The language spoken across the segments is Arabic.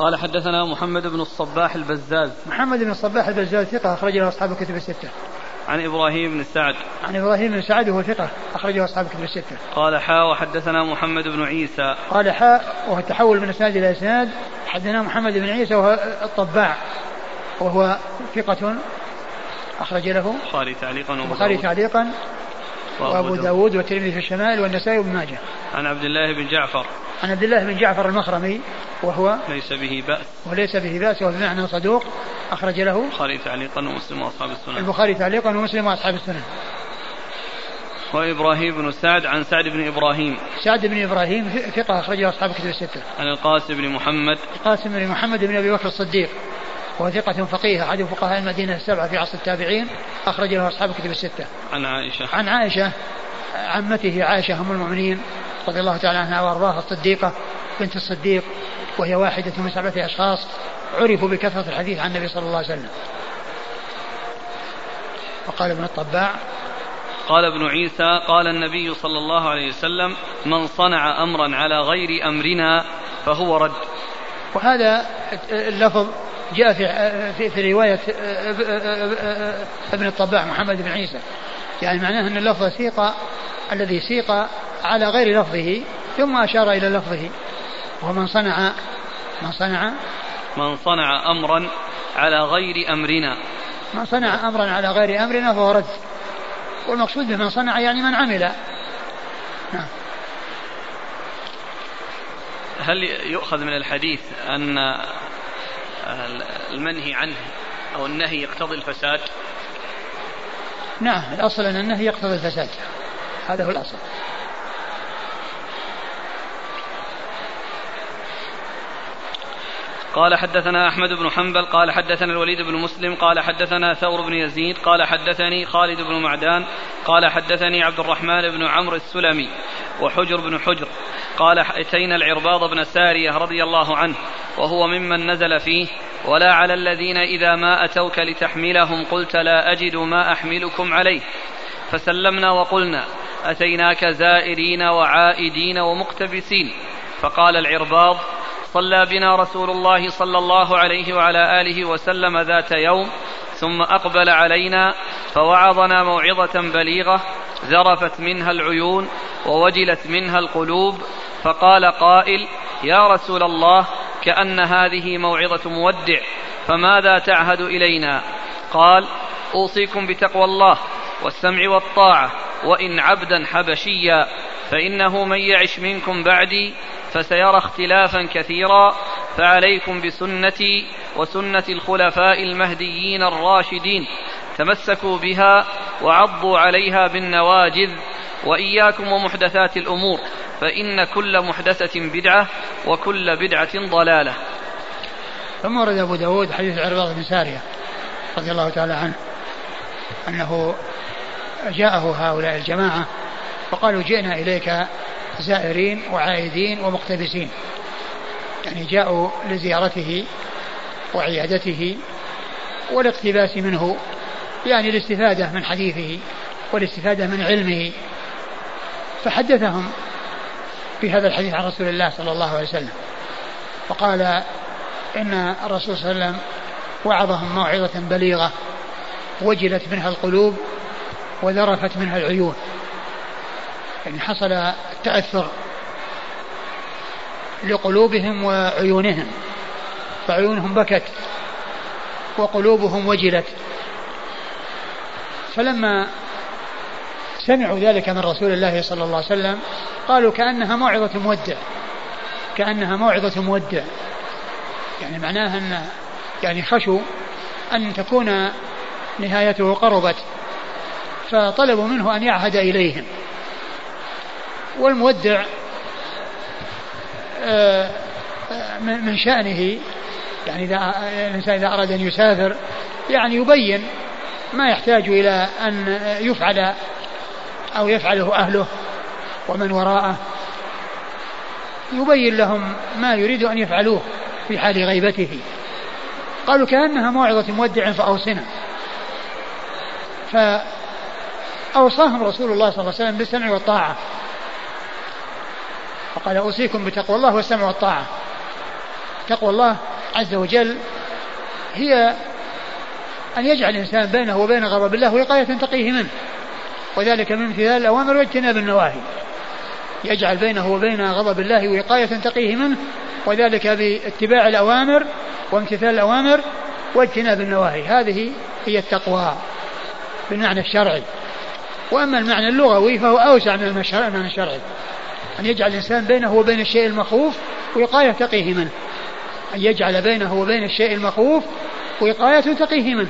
قال حدثنا محمد بن الصباح البزاز. محمد بن الصباح البزاز ثقة أخرج له أصحاب الكتب الستة. عن إبراهيم بن سعد. عن إبراهيم بن سعد وهو ثقة أخرجه أصحاب الكتب الستة. قال حاء وحدثنا محمد بن عيسى. قال حاء وهو التحول من إسناد إلى إسناد. حدثنا محمد بن عيسى وهو الطباع وهو ثقة أخرج له. البخاري تعليقا البخاري تعليقا. وأبو داود. والترمذي في الشمال والنسائي وابن ماجه. عن عبد الله بن جعفر. عن عبد الله بن جعفر المخرمي وهو ليس به بأس. وليس به بأس وهو بمعنى صدوق أخرج له البخاري تعليقا ومسلم وأصحاب السنن. البخاري تعليقا ومسلم وأصحاب السنن. وإبراهيم بن سعد عن سعد بن إبراهيم. سعد بن إبراهيم ثقة أخرجه أصحاب كتب الستة. عن القاسم بن محمد. القاسم بن محمد بن أبي بكر الصديق. وهو ثقة فقيه أحد فقهاء المدينة السبعة في عصر التابعين أخرج له أصحاب كتب الستة. عن عائشة. عن عائشة عمته عائشة أم المؤمنين رضي الله تعالى عنها وأرضاها الصديقة بنت الصديق وهي واحدة من سبعة أشخاص عرفوا بكثرة الحديث عن النبي صلى الله عليه وسلم. وقال ابن الطباع قال ابن عيسى قال النبي صلى الله عليه وسلم من صنع امرا على غير أمرنا فهو رد وهذا اللفظ جاء في في, في رواية ابن الطباع محمد بن عيسى يعني معناه أن اللفظ سيق الذي سيق على غير لفظه ثم أشار إلى لفظه. ومن صنع من صنع من صنع امرا على غير أمرنا. من صنع امرا على غير أمرنا فهو رد. والمقصود بمن صنع يعني من عمل. نعم. هل يؤخذ من الحديث أن المنهي عنه أو النهي يقتضي الفساد؟ نعم الأصل أن النهي يقتضي الفساد. هذا هو الأصل. قال حدثنا أحمد بن حنبل قال حدثنا الوليد بن مسلم قال حدثنا ثور بن يزيد قال حدثني خالد بن معدان قال حدثني عبد الرحمن بن عمرو السلمي وحجر بن حجر قال أتينا العرباض بن سارية رضي الله عنه وهو ممن نزل فيه ولا على الذين إذا ما أتوك لتحملهم قلت لا أجد ما أحملكم عليه. فسلمنا وقلنا أتيناك زائرين وعائدين ومقتبسين. فقال العرباض صلى بنا رسول الله صلى الله عليه وعلى آله وسلم ذات يوم ثم أقبل علينا فوعظنا موعظة بليغة ذرفت منها العيون ووجلت منها القلوب فقال قائل يا رسول الله كأن هذه موعظة مودع فماذا تعهد إلينا؟ قال أوصيكم بتقوى الله والسمع والطاعة وإن عبدا حبشيا فإنه من يعش منكم بعدي فسيرى اختلافا كثيرا فعليكم بسنتي وسنة الخلفاء المهديين الراشدين. تمسكوا بها وعضوا عليها بالنواجذ وإياكم ومحدثات الأمور فإن كل محدثة بدعة وكل بدعة ضلالة. ثم ورد أبو داود حديث عرباض بن سارية رضي الله تعالى عنه أنه جاءه هؤلاء الجماعة وقالوا جئنا إليك زائرين وعائدين ومقتبسين. يعني جاءوا لزيارته وعيادته والاقتباس منه يعني الاستفادة من حديثه والاستفادة من علمه. فحدثهم في هذا الحديث عن رسول الله صلى الله عليه وسلم. وقال إن الرسول صلى الله عليه وسلم وعظهم موعظة بليغة وجلت منها القلوب وذرفت منها العيون. يعني حصل تأثر لقلوبهم وعيونهم فعيونهم بكت وقلوبهم وجلت. فلما سمعوا ذلك من رسول الله صلى الله عليه وسلم قالوا كأنها موعظة مودع كأنها موعظة مودع. يعني معناها أن يعني خشوا أن تكون نهايته قربت فطلبوا منه أن يعهد إليهم. والمودع آه، من شأنه يعني إذا الإنسان إذا أراد أن يسافر يعني يبين ما يحتاج إلى أن يفعل أو يفعله أهله ومن وراءه. يبين لهم ما يريد أن يفعلوه في حال غيبته. قالوا كأنها موعظة مودع فأوصنا. فأوصاهم رسول الله صلى الله عليه وسلم بالسمع والطاعة. فقال أوصيكم بتقوى الله والسمع والطاعة. تقوى الله عز وجل هي أن يجعل الإنسان بينه وبين غضب الله وقاية تقيه منه. وذلك من امتثال الأوامر واجتناب النواهي. يجعل بينه وبين غضب الله وقاية تقيه منه وذلك باتباع الأوامر وامتثال الأوامر واجتناب النواهي. هذه هي التقوى بالمعنى الشرعي. وأما المعنى اللغوي فهو أوسع من المعنى الشرعي. أن يجعل الإنسان بينه وبين الشيء المخوف وقاية تقيه منه. أن يجعل بينه وبين الشيء المخوف وقاية تقيه منه.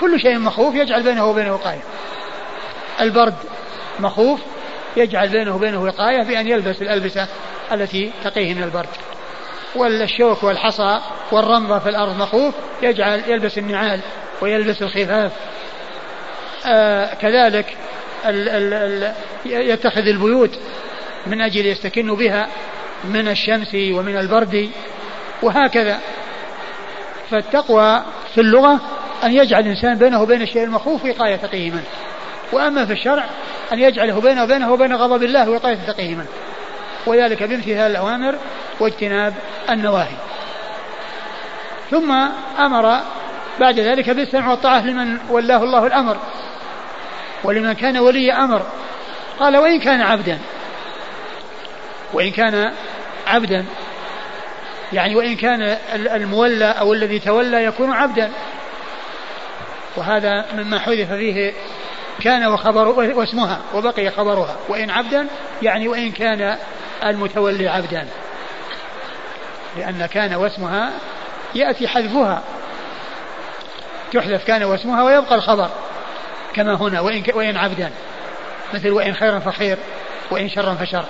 كل شيء مخوف يجعل بينه وبينه وقاية. البرد مخوف يجعل بينه وبينه وقاية بأن يلبس الألبسة التي تقيه من البرد. والشوك والحصى والرمضة في الأرض مخوف يجعل يلبس النعال ويلبس الخفاف. آه كذلك ال ال ال يتخذ البيوت من أجل يستكن بها من الشمس ومن البرد وهكذا. فالتقوى في اللغة أن يجعل الإنسان بينه وبين الشيء المخوف وقاية منه وأما في الشرع أن يجعله بينه وبينه وبين غضب الله وقاية منه وذلك بامتثال الأوامر واجتناب النواهي. ثم أمر بعد ذلك بالسمع والطاعة لمن ولاه الله الأمر. ولمن كان ولي أمر. قال وإن كان عبدا وإن كان عبدا. يعني وإن كان المولى أو الذي تولى يكون عبدا. وهذا مما حذف فيه كان وخبر واسمها وبقي خبرها. وإن عبدا يعني وإن كان المتولي عبدا. لأن كان واسمها يأتي حذفها. تحذف كان واسمها ويبقى الخبر. كما هنا وإن, وإن عبدا. مثل وإن خيرا فخير وإن شرا فشر.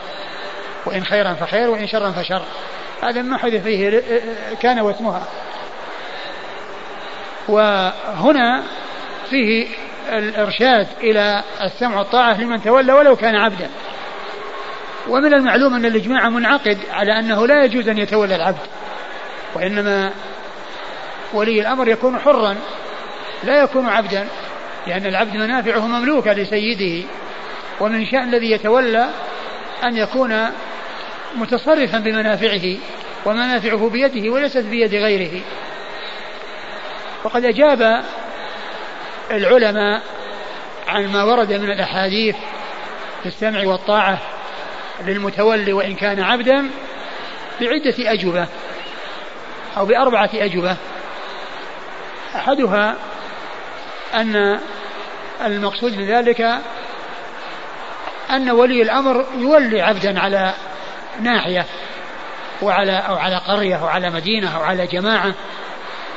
وإن خيرا فخير وإن شرا فشر. هذا ما حدث فيه كان واسمها وهنا فيه الإرشاد إلى السمع والطاعة لمن تولى ولو كان عبدا. ومن المعلوم أن الإجماع منعقد على أنه لا يجوز أن يتولى العبد. وإنما ولي الأمر يكون حرا لا يكون عبدا لأن العبد منافعه مملوكة لسيده. ومن شأن الذي يتولى أن يكون متصرفا بمنافعه ومنافعه بيده وليست بيد غيره. وقد أجاب العلماء عن ما ورد من الأحاديث في السمع والطاعة للمتولي وإن كان عبدا بعدة أجوبة أو بأربعة أجوبة. أحدها أن المقصود من ذلك أن ولي الأمر يولي عبدا على ناحية وعلى أو على قرية أو على مدينة أو على جماعة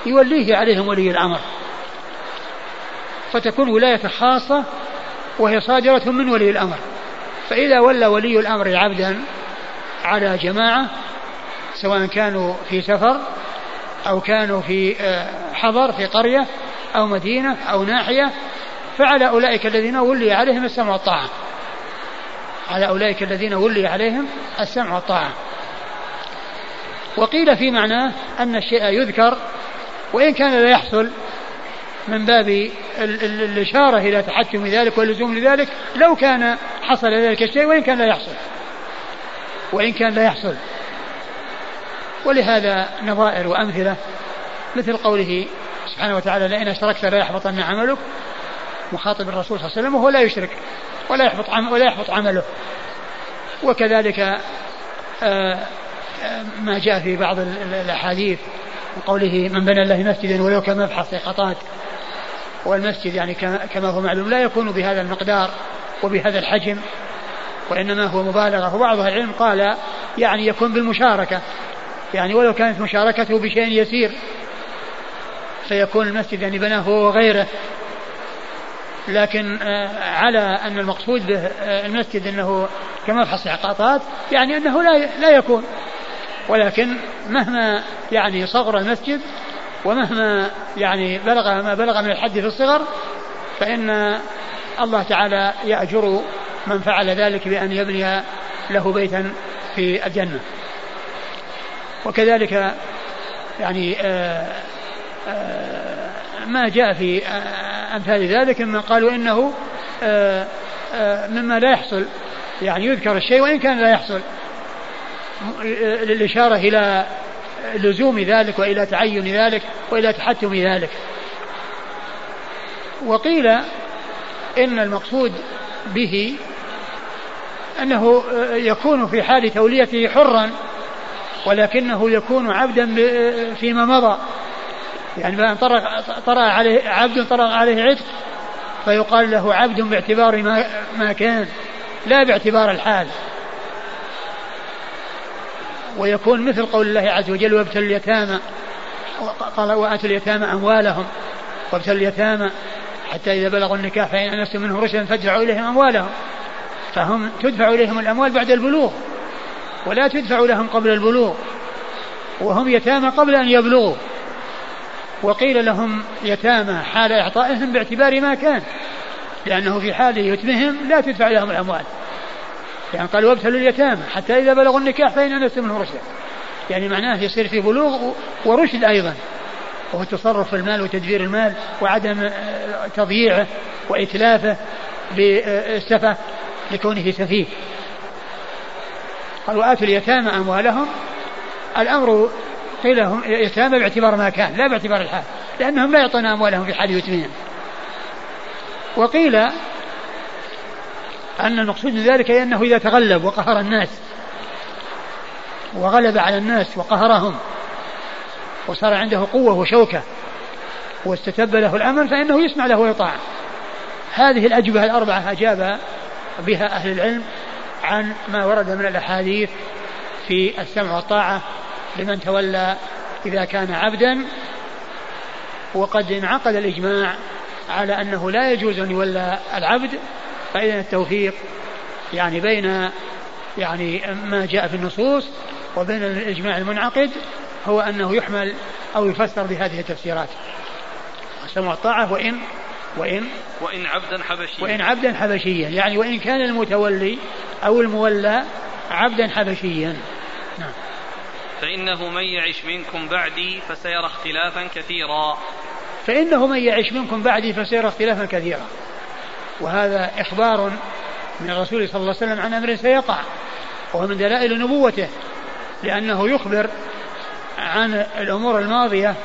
يوليه عليهم ولي الأمر. فتكون ولاية خاصة وهي صادرة من ولي الأمر. فإذا ولى ولي الأمر عبدا على جماعة سواء كانوا في سفر أو كانوا في آه، حضر في قرية أو مدينة أو ناحية فعلى أولئك الذين ولي عليهم السمع والطاعة. على أولئك الذين ولي عليهم السمع والطاعة. وقيل في معناه أن الشيء يذكر وإن كان لا يحصل من باب الإشارة إلى تحتم ذلك واللزوم لذلك لو كان حصل ذلك الشيء وإن كان لا يحصل. وإن كان لا يحصل. ولهذا نظائر وأمثلة مثل قوله سبحانه وتعالى لئن أشركت لا يحبطن عملك مخاطب الرسول صلى الله عليه وسلم وهو لا يشرك. ولا يحبط ولا يحبط عمله. وكذلك آه، آه، ما جاء في بعض الأحاديث من قوله من بنى الله مسجدا ولو كمبحث قطات والمسجد يعني كما هو معلوم لا يكون بهذا المقدار وبهذا الحجم وإنما هو مبالغة. وبعض أهل العلم قال يعني يكون بالمشاركة. يعني ولو كانت مشاركته بشيء يسير فيكون المسجد يعني بناه هو وغيره. لكن آه، على أن المقصود به آه، المسجد أنه كمبحث إحقاقات يعني أنه لا لا يكون. ولكن مهما يعني صغر المسجد ومهما يعني بلغ ما بلغ من الحد في الصغر فإن الله تعالى يأجر من فعل ذلك بأن يبني له بيتا في الجنة. وكذلك يعني آآ آه، آآ ما جاء في أمثال ذلك مما قالوا إنه آه، آه، مما لا يحصل. يعني يذكر الشيء وإن كان لا يحصل. للإشارة إلى لزوم ذلك وإلى تعين ذلك وإلى تحتم ذلك. وقيل إن المقصود به أنه يكون في حال توليته حرا ولكنه يكون عبدا فيما مضى. يعني بأن طرق, طرأ عليه عبد طرأ عليه عتق فيقال له عبد باعتبار ما, ما كان لا باعتبار الحال. ويكون مثل قول الله عز وجل وابتلوا اليتامى قال وآتوا اليتامى أموالهم وابتلوا اليتامى حتى إذا بلغوا النكاح فإن أنستم منه رشدا فادفعوا إليهم أموالهم. فهم تدفع إليهم الأموال بعد البلوغ ولا تدفع لهم قبل البلوغ وهم يتامى قبل أن يبلغوا. وقيل لهم يتامى حال إعطائهم باعتبار ما كان لأنه في حال يتمهم لا تدفع لهم الأموال. يعني قال وابتلوا اليتامى حتى إذا بلغوا النكاح فإن أنستم منه رشدا يعني معناه يصير في بلوغ ورشد أيضا وهو التصرف في المال وتدبير المال وعدم آه، تضييعه وإتلافه بالسفة لكونه سفيه. قال وآتوا اليتامى أموالهم الأمر قيل لهم يتامى باعتبار ما كان لا باعتبار الحال لأنهم لا يعطون أموالهم في حال يتمهم وقيل أن المقصود من ذلك أنه إذا تغلب وقهر الناس وغلب على الناس وقهرهم وصار عنده قوة وشوكة واستتب له الأمر فإنه يسمع له ويطاع. هذه الأجوبة الأربعة أجاب بها أهل العلم عن ما ورد من الأحاديث في السمع والطاعة لمن تولى إذا كان عبدا وقد انعقد الإجماع على أنه لا يجوز أن يولى العبد فإذا التوفيق يعني بين يعني ما جاء في النصوص وبين الإجماع المنعقد هو أنه يحمل أو يفسر بهذه التفسيرات. السمع الطاعة وإن وإن وإن عبدا حبشيا. وإن عبدا حبشيا. يعني وإن كان المتولي أو المولى عبدا حبشيا. نعم. فإنه من يعش منكم بعدي فسيرى اختلافا كثيرا. فإنه من يعش منكم بعدي فسيرى اختلافا كثيرا. وهذا إخبار من الرسول صلى الله عليه وسلم عن أمر سيقع وهو من دلائل نبوته لأنه يخبر عن الأمور الماضية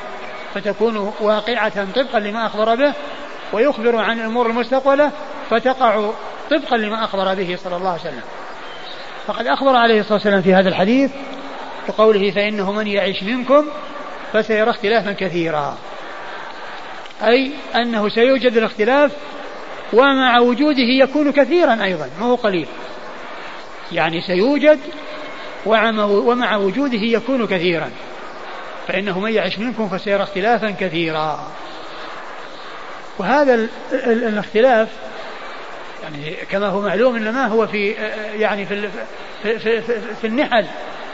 فتكون واقعة طبقا لما أخبر به ويخبر عن الأمور المستقبلة فتقع طبقا لما أخبر به صلى الله عليه وسلم. فقد أخبر عليه الصلاة والسلام في هذا الحديث بقوله فإنه من يعيش منكم فسيرى اختلافا كثيرا. أي أنه سيوجد الاختلاف ومع وجوده يكون كثيرا أيضا ما هو قليل. يعني سيوجد ومع وجوده يكون كثيرا. فإنه من يعش منكم فسيرى اختلافا كثيرا. وهذا الاختلاف يعني كما هو معلوم إنما هو في يعني في في, في, في, في النحل.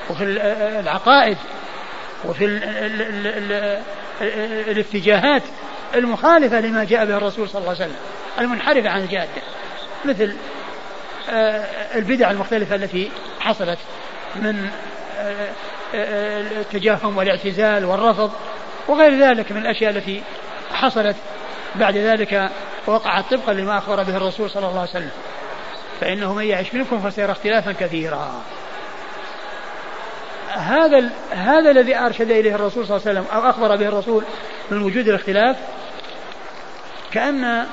وفي العقائد وفي ال ال ال ال الاتجاهات المخالفة لما جاء به الرسول صلى الله عليه وسلم المنحرفة عن الجادة مثل آه، البدع المختلفة التي حصلت من آه، آه، التجاهم والاعتزال والرفض وغير ذلك من الأشياء التي حصلت بعد ذلك وقعت طبقا لما أخبر به الرسول صلى الله عليه وسلم. فإنه من يعيش منكم فسيرى اختلافا كثيرا. هذا هذا الذي أرشد إليه الرسول صلى الله عليه وسلم أو أخبر به الرسول من وجود الاختلاف كأن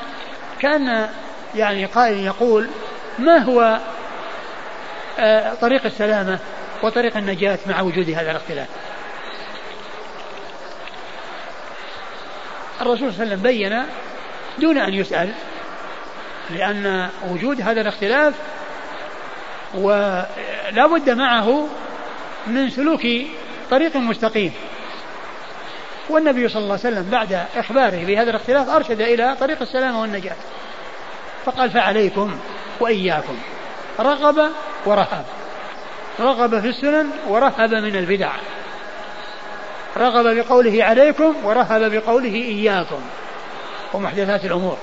كأن يعني قائل يقول ما هو آه، طريق السلامة وطريق النجاة مع وجود هذا الاختلاف؟ الرسول صلى الله عليه وسلم بين دون أن يسأل لأن وجود هذا الاختلاف ولا بد معه من سلوك طريق مستقيم. والنبي صلى الله عليه وسلم بعد إخباره بهذا الاختلاف أرشد إلى طريق السلامة والنجاة. فقال فعليكم وإياكم. رغب ورهب. رغب في السنن ورهب من البدع. رغب بقوله عليكم ورهب بقوله إياكم ومحدثات الأمور.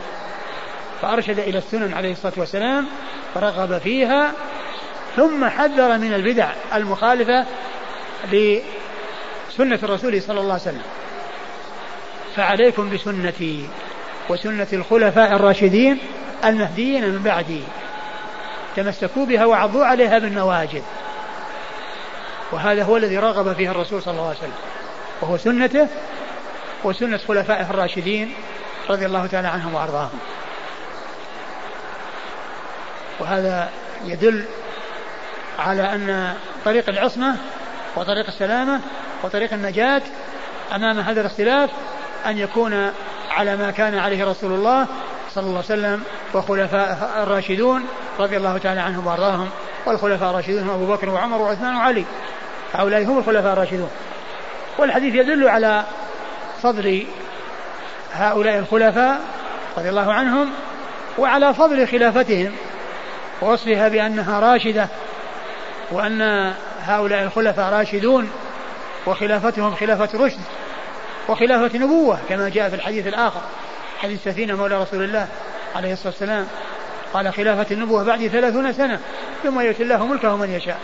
فأرشد إلى السنن عليه الصلاة والسلام فرغب فيها ثم حذر من البدع المخالفة لسنة الرسول صلى الله عليه وسلم. فعليكم بسنتي وسنة الخلفاء الراشدين المهديين من بعدي. تمسكوا بها وعضوا عليها بالنواجذ. وهذا هو الذي رغب فيه الرسول صلى الله عليه وسلم. وهو سنته وسنة خلفائه الراشدين رضي الله تعالى عنهم وأرضاهم. وهذا يدل على أن طريق العصمة وطريق السلامة وطريق النجاة أمام هذا الاختلاف أن يكون على ما كان عليه رسول الله صلى الله عليه وسلم وخلفاء الراشدون رضي الله تعالى عنهم وأرضاهم والخلفاء الراشدون هم أبو بكر وعمر وعثمان وعلي. هؤلاء هم الخلفاء الراشدون. والحديث يدل على فضل هؤلاء الخلفاء رضي الله عنهم وعلى فضل خلافتهم ووصفها بأنها راشدة وأن هؤلاء الخلفاء راشدون وخلافتهم خلافة رشد وخلافة نبوة كما جاء في الحديث الآخر حديث سفينة مولى رسول الله عليه الصلاة والسلام. قال خلافة النبوة بعد ثلاثون سنة ثم يؤتي الله ملكه من يشاء.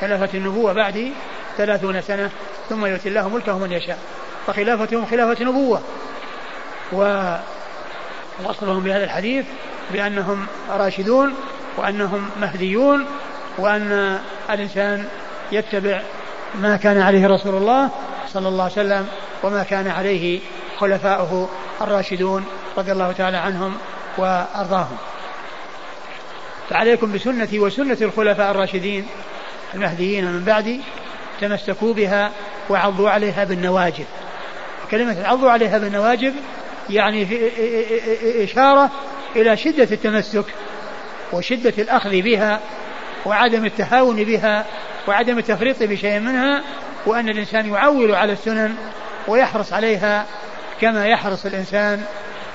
خلافة النبوة بعد ثلاثون سنة ثم يؤتي الله ملكه من يشاء. فخلافتهم خلافة نبوة. ووصلهم بهذا الحديث بأنهم راشدون وأنهم مهديون وأن الإنسان يتبع ما كان عليه رسول الله صلى الله عليه وسلم وما كان عليه خلفاؤه الراشدون رضي الله تعالى عنهم وأرضاهم. فعليكم بسنتي وسنة الخلفاء الراشدين المهديين من بعدي تمسكوا بها وعضوا عليها بالنواجذ. كلمة عضوا عليها بالنواجذ يعني في إشارة إلى شدة التمسك وشدة الأخذ بها وعدم التهاون بها وعدم التفريط بشيء منها وأن الإنسان يعول على السنن ويحرص عليها كما يحرص الإنسان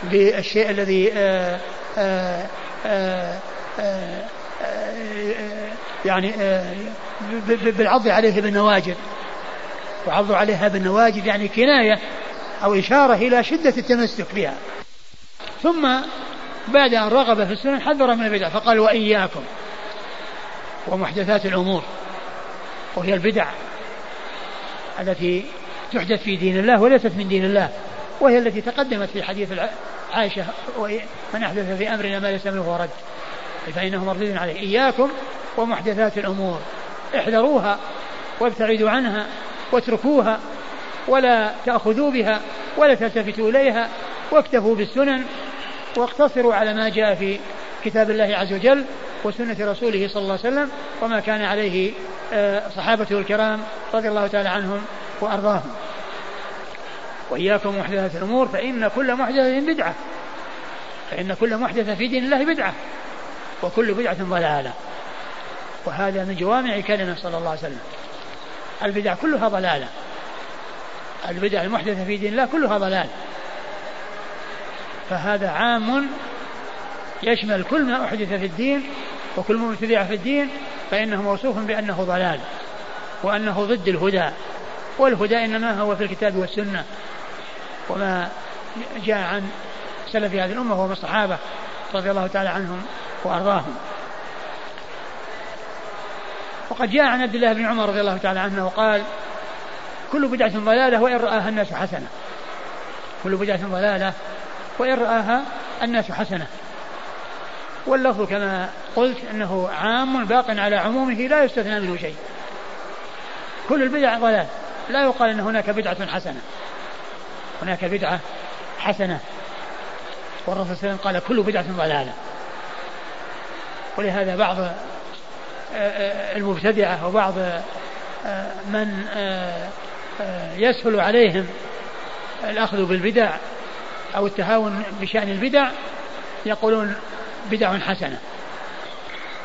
بالشيء الذي آآ آآ آآ يعني بالعض عليه بالنواجذ. وعض عليها بالنواجذ يعني كناية أو إشارة إلى شدة التمسك بها. ثم بعد أن رغب في السنن حذر من البدع فقال وإياكم. ومحدثات الأمور وهي البدع التي تحدث في دين الله وليست من دين الله وهي التي تقدمت في حديث عائشة من أحدث في أمرنا ما ليس منه رد. فإنه مردود عليه. إياكم ومحدثات الأمور. احذروها وابتعدوا عنها واتركوها ولا تأخذوا بها ولا تلتفتوا إليها واكتفوا بالسنن واقتصروا على ما جاء في كتاب الله عز وجل وسنة رسوله صلى الله عليه وسلم وما كان عليه آه، صحابته الكرام رضي الله تعالى عنهم وأرضاهم. وإياكم محدثات الأمور فإن كل محدثة بدعة. فإن كل محدثة في دين الله بدعة. وكل بدعة ضلالة. وهذا من جوامع كلمة صلى الله عليه وسلم. البدع كلها ضلالة. البدع المحدثة في دين الله كلها ضلال فهذا عام يشمل كل ما أحدث في الدين وكل ما ابتدع في الدين فإنه موصوف بأنه ضلال وأنه ضد الهدى والهدى إنما هو في الكتاب والسنة وما جاء عن سلف هذه الأمة وهم الصحابة رضي الله تعالى عنهم وأرضاهم. وقد جاء عن عبد الله بن عمر رضي الله تعالى عنه وقال كل بدعة ضلالة وإن رآها الناس حسنة. كل بدعة ضلالة وإن رآها الناس حسنة. واللفظ كما قلت أنه عام باق على عمومه لا يستثنى منه شيء. كل البدع ضلال. لا يقال أن هناك بدعة حسنة. هناك بدعة حسنة. والرسول صلى الله عليه وسلم قال كل بدعة ضلالة. ولهذا بعض آه، آه، المبتدعة وبعض آه، من يسهل عليهم الأخذ بالبدع أو التهاون بشأن البدع يقولون بدع حسنة.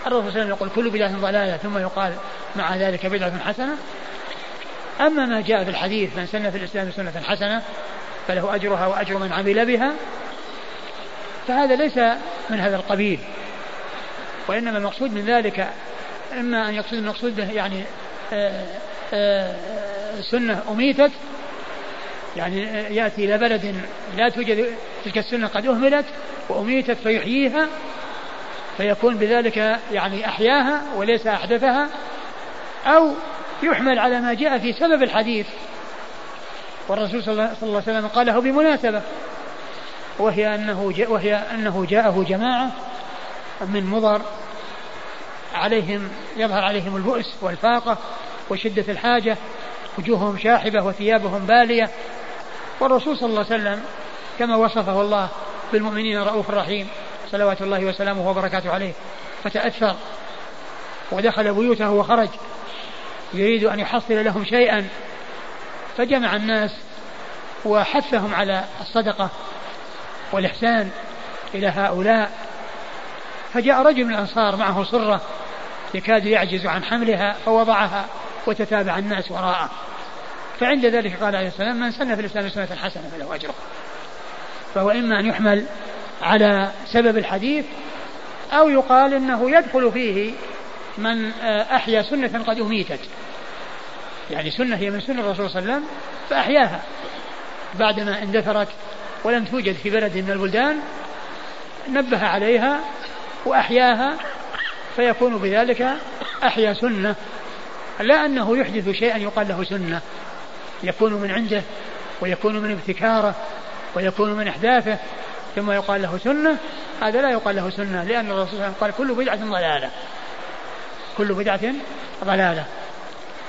الرسول صلى الله عليه وسلم يقول كل بدعة ضلالة. ثم يقال مع ذلك بدعة حسنة. أما ما جاء في الحديث من سن في الإسلام سنة حسنة فله أجرها وأجر من عمل بها. فهذا ليس من هذا القبيل. وإنما المقصود من ذلك إما أن يقصد المقصود به يعني آآ آآ سنة أميتت يعني يأتي إلى بلد لا توجد تلك السنة قد أهملت وأميتت فيحييها فيكون بذلك يعني أحياها وليس أحدثها أو يحمل على ما جاء في سبب الحديث. والرسول صلى الله عليه وسلم قاله بمناسبة وهي أنه جاء وهي أنه جاءه جماعة من مضر عليهم يظهر عليهم البؤس والفاقة وشدة الحاجة وجوههم شاحبة وثيابهم بالية. والرسول صلى الله عليه وسلم كما وصفه الله بالمؤمنين رؤوف رحيم صلوات الله وسلامه وبركاته عليه فتأثر ودخل بيوته وخرج يريد أن يحصل لهم شيئا فجمع الناس وحثهم على الصدقة والإحسان إلى هؤلاء. فجاء رجل من الأنصار معه صرة يكاد يعجز عن حملها فوضعها. وتتابع الناس وراءه. فعند ذلك قال عليه السلام من سن في الإسلام سنة حسنة فله أجره. فهو إما أن يحمل على سبب الحديث أو يقال إنه يدخل فيه من أحيا سنة قد أميتت. يعني سنة هي من سنة الرسول صلى الله عليه وسلم فأحياها بعدما اندثرت ولم توجد في بلد من البلدان نبه عليها وأحياها فيكون بذلك أحيا سنة. لا أنه يحدث شيئا يقال له سنة. يكون من عنده ويكون من ابتكاره ويكون من إحداثه ثم يقال له سنة. هذا لا يقال له سنة لأن الرسول صلى الله عليه وسلم قال كل بدعة ضلالة. كل بدعة ضلالة.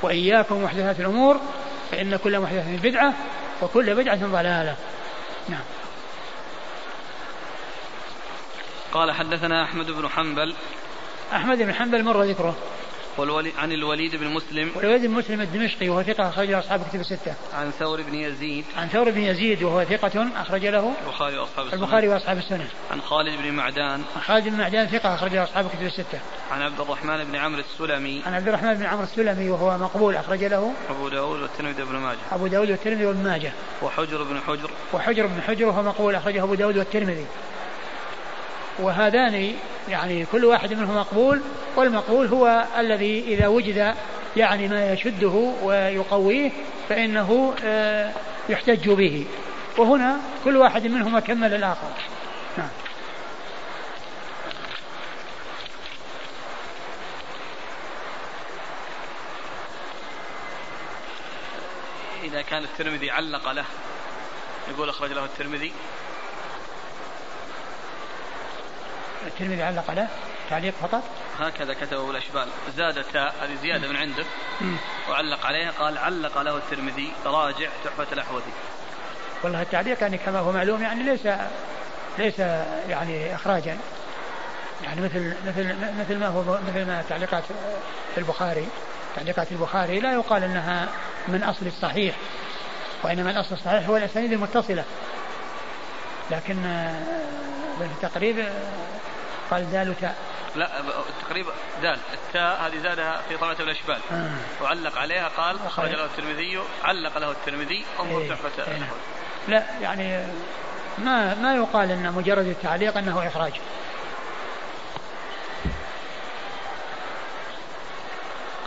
وإياكم محدثات الأمور فإن كل محدثة بدعة وكل بدعة ضلالة. نعم. قال حدثنا أحمد بن حنبل. أحمد بن حنبل مر ذكره. والولي عن الوليد بن مسلم والوليد بن مسلم الدمشقي وهو ثقة أخرج له أصحاب كتب الستة. عن ثور بن يزيد عن ثور بن يزيد وهو ثقة أخرج له البخاري وأصحاب السنن البخاري وأصحاب السنن. عن خالد بن معدان عن خالد بن معدان ثقة أخرج له أصحاب كتب الستة. عن عبد الرحمن بن عمرو السلمي عن عبد الرحمن بن عمرو السلمي وهو مقبول أخرج له أبو داود والترمذي بن ماجه أبو داود والترمذي وابن ماجه. وحجر بن حجر وحجر بن حجر وهو مقبول أخرجه أبو داود والترمذي. وهذان يعني كل واحد منهم مقبول والمقبول هو الذي إذا وجد يعني ما يشده ويقويه فإنه آه، يحتج به. وهنا كل واحد منهما كمل الآخر. نعم. إذا كان الترمذي علق له يقول أخرج له الترمذي. الترمذي علق له تعليق فقط. هكذا كتبه الأشبال. زاد تاء هذه زيادة من عنده. وعلق عليها قال علق له الترمذي. راجع تحفة الأحوذي. والله التعليق يعني كما هو معلوم يعني ليس ليس يعني إخراجا. يعني مثل مثل مثل ما هو مثل ما تعليقات البخاري. تعليقات البخاري لا يقال إنها من أصل الصحيح وإنما الأصل الصحيح هو الأسانيد المتصلة. لكن في التقريب قال دال وتاء لا تقريبا دال. التاء هذه زادها في طلعة الأشبال آه. وعلق عليها قال أخرج. له الترمذي علق له الترمذي. انظر إيه تحفة إيه. لا يعني ما ما يقال إن مجرد التعليق إنه إخراج.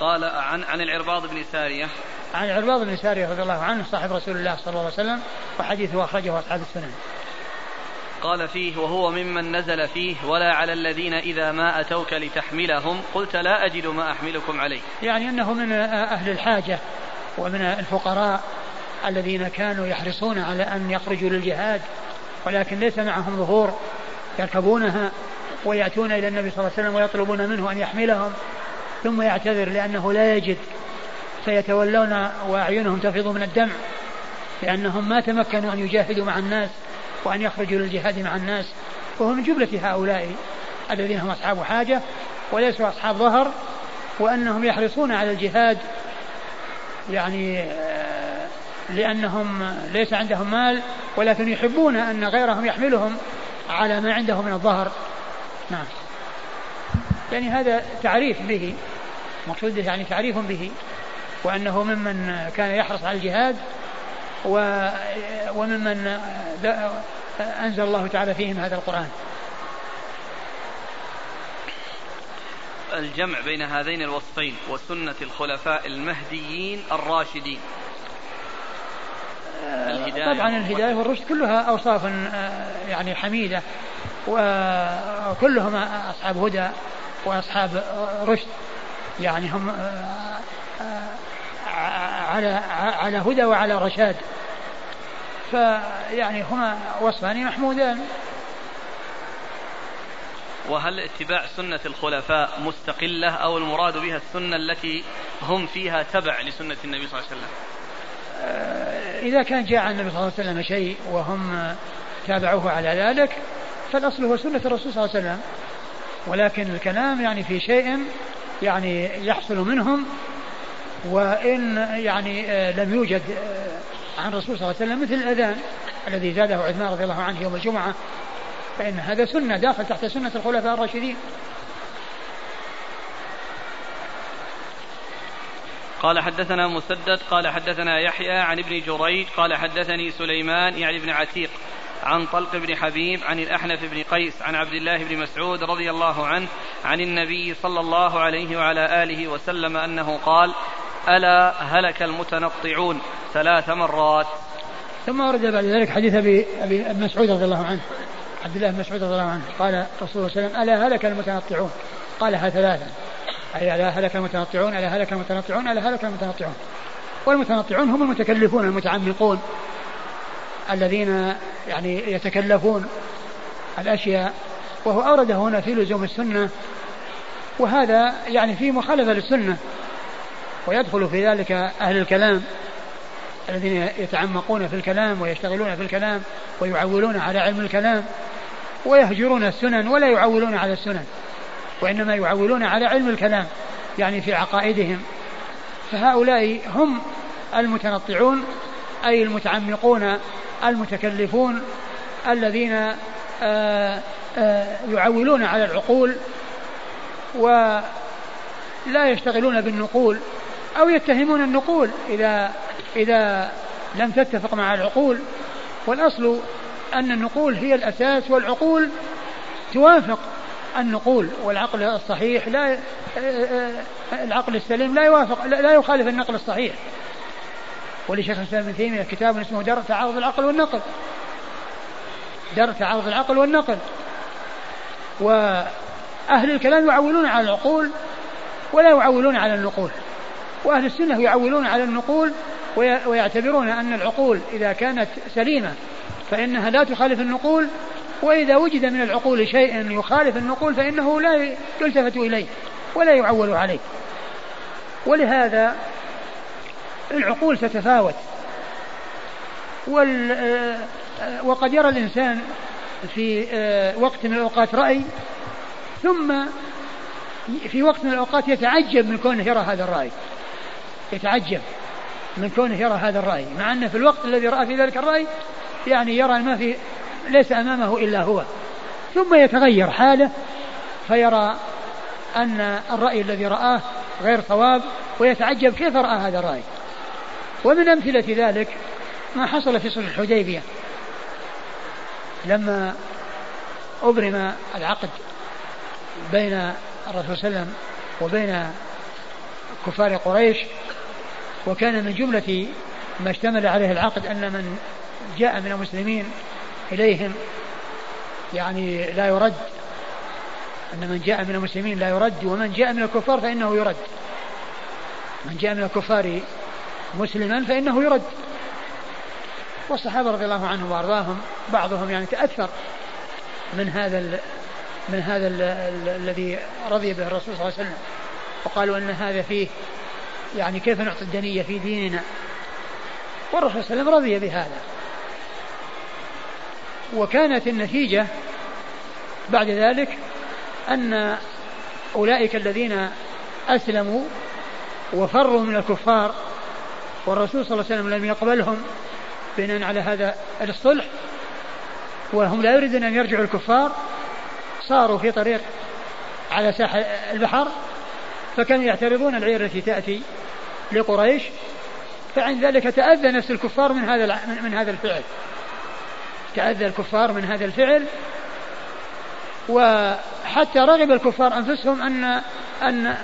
قال عن عن العرباض بن سارية. عن العرباض بن سارية رضي الله عنه صاحب رسول الله صلى الله عليه وسلم وحديثه أخرجه أصحاب السنن. قال فيه وهو ممن نزل فيه ولا على الذين إذا ما أتوك لتحملهم قلت لا أجد ما أحملكم عليه. يعني أنه من أهل الحاجة ومن الفقراء الذين كانوا يحرصون على أن يخرجوا للجهاد ولكن ليس معهم ظهور يركبونها ويأتون إلى النبي صلى الله عليه وسلم ويطلبون منه أن يحملهم ثم يعتذر لأنه لا يجد فيتولون وأعينهم تفيض من الدمع لأنهم ما تمكنوا أن يجاهدوا مع الناس وأن يخرجوا للجهاد مع الناس وهو من جملة هؤلاء الذين هم أصحاب حاجة وليسوا أصحاب ظهر وأنهم يحرصون على الجهاد يعني آه، لأنهم ليس عندهم مال ولكن يحبون أن غيرهم يحملهم على ما عنده من الظهر. نعم. يعني هذا تعريف به مقصود يعني تعريف به وأنه ممن كان يحرص على الجهاد وممن أنزل الله تعالى فيهم هذا القرآن. الجمع بين هذين الوصفين وسنة الخلفاء المهديين الراشدين. الهداية طبعا الهداية والرشد كلها أوصاف آه، يعني حميدة وكلهم أصحاب هدى وأصحاب رشد. يعني هم آه، آه، على على هدى وعلى رشاد. فيعني هما وصفان محمودان. وهل اتباع سنة الخلفاء مستقلة أو المراد بها السنة التي هم فيها تبع لسنة النبي صلى الله عليه وسلم؟ آه، إذا كان جاء عن النبي صلى الله عليه وسلم شيء وهم تابعوه على ذلك فالأصل هو سنة الرسول صلى الله عليه وسلم. ولكن الكلام يعني في شيء يعني يحصل منهم وإن يعني آه، لم يوجد آه، عن الرسول صلى الله عليه وسلم مثل الأذان الذي زاده عثمان رضي الله عنه يوم الجمعة فإن هذا سنة داخل تحت سنة الخلفاء الراشدين. قال حدثنا مسدد قال حدثنا يحيى عن ابن جريج قال حدثني سليمان يعني ابن عتيق عن طلق بن حبيب عن الأحنف بن قيس عن عبد الله بن مسعود رضي الله عنه عن النبي صلى الله عليه وعلى آله وسلم أنه قال ألا هلك المتنطعون ثلاث مرات. ثم ورد بعد ذلك حديث ابي أبي مسعود رضي الله عنه عبد الله بن مسعود رضي الله عنه. قال رسول الله صلى الله عليه وسلم ألا هلك المتنطعون؟ قالها ثلاثا أي ألا هلك المتنطعون ألا هلك المتنطعون ألا هلك المتنطعون. والمتنطعون هم المتكلفون المتعمقون الذين يعني يتكلفون الأشياء. وهو أورده هنا في لزوم السنة. وهذا يعني في مخالفة للسنة. ويدخل في ذلك أهل الكلام الذين يتعمقون في الكلام ويشتغلون في الكلام ويعولون على علم الكلام ويهجرون السنن ولا يعولون على السنن وإنما يعولون على علم الكلام يعني في عقائدهم فهؤلاء هم المتنطعون أي المتعمقون المتكلفون الذين آه، آه، يعولون على العقول ولا يشتغلون بالنقول أو يتهمون النقول إذا إذا لم تتفق مع العقول. والأصل أن النقول هي الأساس والعقول توافق. النقول والعقل الصحيح لا العقل السليم لا يوافق لا يخالف النقل الصحيح. ولشيخ الإسلام ابن تيمية كتاب اسمه درء تعارض العقل والنقل. درء تعارض العقل والنقل. وأهل الكلام يعولون على العقول ولا يعولون على النقول. وأهل السنة يعولون على النقول ويعتبرون أن العقول إذا كانت سليمة فإنها لا تخالف النقول وإذا وجد من العقول شيء يخالف النقول فإنه لا يلتفت إليه ولا يعول عليه. ولهذا العقول تتفاوت. وال وقد يرى الإنسان في وقت من الأوقات رأي ثم في وقت من الأوقات يتعجب من كونه يرى هذا الرأي. يتعجب من كونه يرى هذا الرأي مع أنه في الوقت الذي رأى في ذلك الرأي يعني يرى ما في ليس أمامه إلا هو. ثم يتغير حاله فيرى أن الرأي الذي رآه غير صواب ويتعجب كيف رأى هذا الرأي. ومن أمثلة ذلك ما حصل في صلح الحديبية. لما أبرم العقد بين الرسول صلى الله عليه وسلم وبين كفار قريش وكان من جملة ما اشتمل عليه العقد أن من جاء من المسلمين إليهم يعني لا يرد أن من جاء من المسلمين لا يرد ومن جاء من الكفار فإنه يرد. من جاء من الكفار مسلما فإنه يرد. والصحابة رضي الله عنهم وأرضاهم بعضهم يعني تأثر من هذا من هذا الذي رضي به الرسول صلى الله عليه وسلم. وقالوا أن هذا فيه يعني كيف نعطي الدنية في ديننا؟ والرسول صلى الله عليه وسلم رضي بهذا. وكانت النتيجة بعد ذلك أن أولئك الذين أسلموا وفروا من الكفار والرسول صلى الله عليه وسلم لم يقبلهم بناء على هذا الصلح وهم لا يريدون أن يرجعوا الكفار صاروا في طريق على ساحل البحر فكانوا يعترضون العير التي تأتي لقريش فعند ذلك تأذى نفس الكفار من هذا من هذا الفعل. تأذى الكفار من هذا الفعل وحتى رغب الكفار أنفسهم أن أن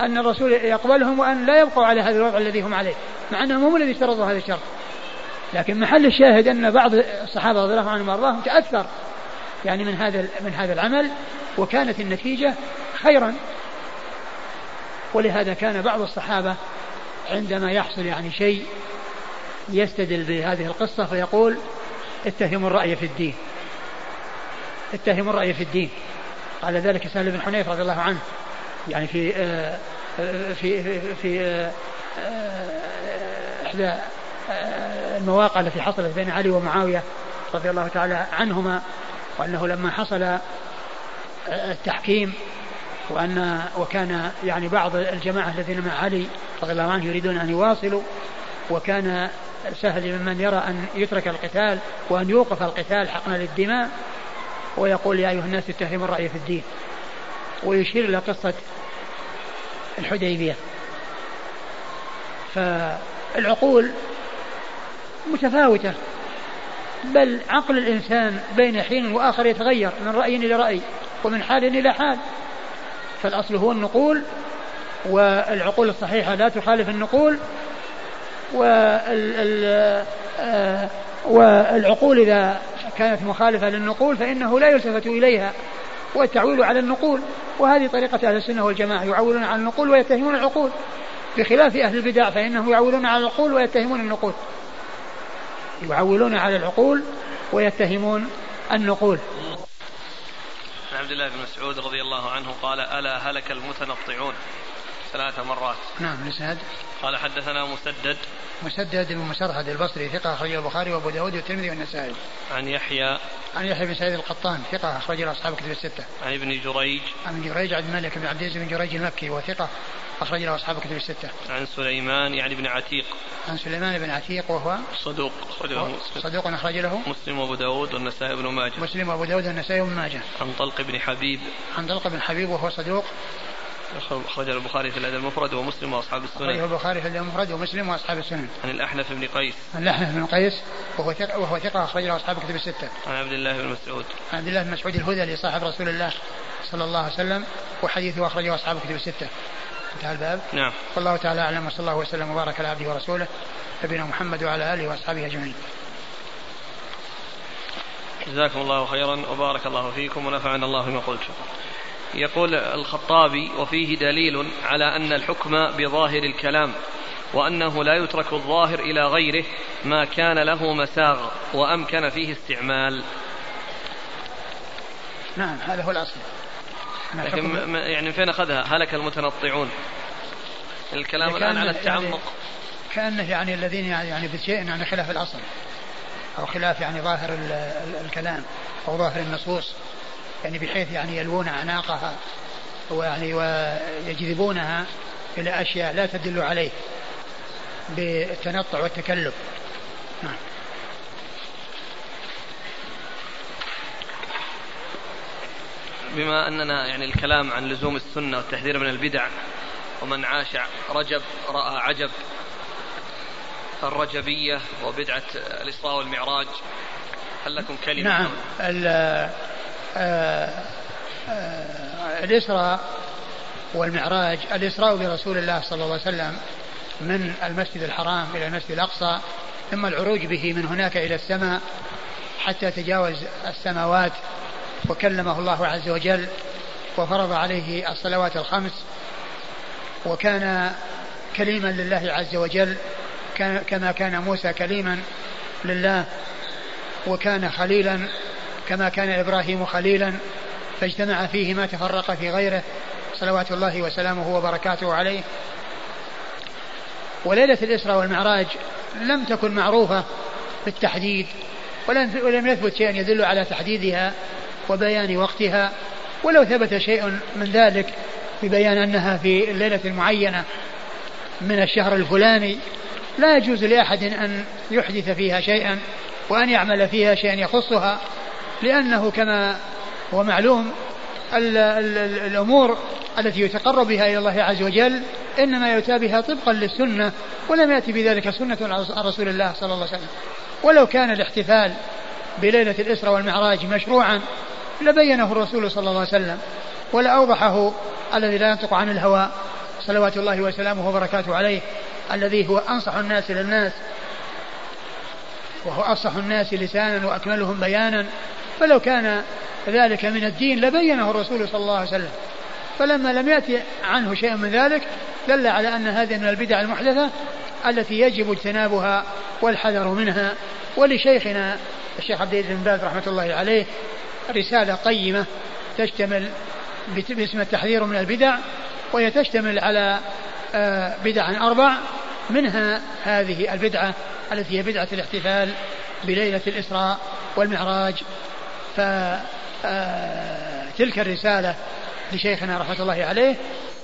أن الرسول يقبلهم وأن لا يبقوا على هذا الوضع الذي هم عليه مع أنهم هم الذي اشترطوا هذا الشرط. لكن محل الشاهد أن بعض الصحابة رضي الله عنهم وأرضاهم تأثر يعني من هذا من هذا العمل وكانت النتيجة خيرا. ولهذا كان بعض الصحابة عندما يحصل يعني شيء يستدل بهذه القصة فيقول اتهموا الرأي في الدين. اتهموا الرأي في الدين. قال ذلك سهل بن حنيف رضي الله عنه. يعني في آه، آه، في في, في آه، إحدى المواقع التي حصلت بين علي ومعاوية رضي الله تعالى عنهما وأنه لما حصل التحكيم وأن وكان يعني بعض الجماعة الذين مع علي رضي الله عنه يريدون أن يواصلوا وكان سهل ممن يرى أن يترك القتال وأن يوقف القتال حقنا للدماء ويقول يا أيها الناس اتهموا الرأي في الدين. ويشير إلى قصة الحديبية. فالعقول متفاوتة بل عقل الإنسان بين حين وآخر يتغير من رأي إلى رأي ومن حال إلى حال. فالأصل هو النقول والعقول الصحيحة لا تخالف النقول آه، والعقول إذا كانت مخالفة للنقول فإنه لا يلتفت إليها والتعويل على النقول وهذه طريقة أهل السنة والجماعة يعولون على النقول ويتهمون العقول بخلاف أهل البدع فإنهم يعولون على العقول ويتهمون النقول يعولون على العقول ويتهمون النقول. عبد الله بن مسعود رضي الله عنه قال ألا هلك المتنطعون ثلاث مرات. نعم الإسناد قال حدثنا مسدد. مسدد بن مسرهد البصري ثقة أخرجه البخاري وأبو داود والترمذي والنسائي. عن يحيى. عن يحيى بن سعيد القطان ثقة أخرجه أصحاب كتب الستة. عن ابن جريج. عن ابن جريج عبد الملك بن عبد العزيز بن جريج المكي وثقة أخرج له أصحاب كتب الستة. عن سليمان يعني بن عتيق. عن سليمان بن عتيق وهو صدوق أخرج له مسلم. صدوق أخرج له مسلم وأبو داود والنسائي بن ماجه. مسلم وأبو داود والنسائي بن ماجه. عن طلق بن حبيب. عن طلق بن حبيب وهو صدوق أخرج البخاري في الأدب المفرد ومسلم وأصحاب السنن. أخرجه البخاري في الأدب المفرد ومسلم وأصحاب السنن. عن الأحنف بن قيس. عن الأحنف بن قيس وهو ثقة وهو ثقة أخرج له أصحاب كتب الستة. عن عبد الله بن مسعود. عن عبد الله بن مسعود الهذلي صاحب رسول الله صلى الله عليه وسلم وحديثه أخرجه أصحاب كتب الستة. انتهى الباب. نعم. والله تعالى أعلم وصلى الله وسلم وبارك على عبده ورسوله نبينا محمد وعلى آله وأصحابه أجمعين. جزاكم الله خيرا وبارك الله فيكم ونفعنا الله بما قلتم يقول الخطابي وفيه دليل على أن الحكم بظاهر الكلام وأنه لا يترك الظاهر إلى غيره ما كان له مساغ وأمكن فيه استعمال. نعم هذا هو الأصل. لكن يعني فين أخذها؟ هلك المتنطعون. الكلام الآن على التعمق. يعني كأنه يعني الذين يعني, يعني بشيء يعني خلاف الأصل. أو خلاف يعني ظاهر الكلام. أو ظاهر النصوص. يعني بحيث يعني يلوون أعناقها. ويعني ويجذبونها إلى أشياء لا تدل عليه. بالتنطع والتكلف. نعم. بما أننا يعني الكلام عن لزوم السنة والتحذير من البدع ومن عاش رجب رأى عجب الرجبية وبدعة الإسراء والمعراج. هل لكم كلمة؟ نعم. آه، آه، الإسراء والمعراج. الإسراء برسول الله صلى الله عليه وسلم من المسجد الحرام إلى المسجد الأقصى ثم العروج به من هناك إلى السماء حتى تجاوز السماوات وكلمه الله عز وجل وفرض عليه الصلوات الخمس وكان كليما لله عز وجل كما كان موسى كليما لله وكان خليلا كما كان إبراهيم خليلا فاجتمع فيه ما تفرق في غيره صلوات الله وسلامه وبركاته عليه. وليلة الإسراء والمعراج لم تكن معروفة بالتحديد ولم يثبت شيء يدل على تحديدها وبيان وقتها ولو ثبت شيء من ذلك ببيان أنها في الليلة المعينة من الشهر الفلاني لا يجوز لأحد أن يحدث فيها شيئا وأن يعمل فيها شيئا يخصها لأنه كما هو معلوم ال ال الأمور التي يتقرب بها إلى الله عز وجل إنما يؤتى بها طبقا للسنة ولم يأتي بذلك سنة عن رسول الله صلى الله عليه وسلم. ولو كان الاحتفال بليلة الإسراء والمعراج مشروعا لبينه الرسول صلى الله عليه وسلم ولأوضحه الذي لا ينطق عن الهوى صلوات الله وسلامه وبركاته عليه الذي هو أنصح الناس للناس وهو أصح الناس لسانا وأكملهم بيانا فلو كان ذلك من الدين لبينه الرسول صلى الله عليه وسلم. فلما لم يأتي عنه شيء من ذلك دل على أن هذه من البدع المحدثة التي يجب اجتنابها والحذر منها ولشيخنا الشيخ عبد العزيز بن باز رحمة الله عليه رسالة قيمة تشتمل باسم التحذير من البدع وهي تشتمل على آه، بدع أربع منها هذه البدعة التي هي بدعة الاحتفال بليلة الإسراء والمعراج. فتلك آه، الرسالة لشيخنا رحمة الله عليه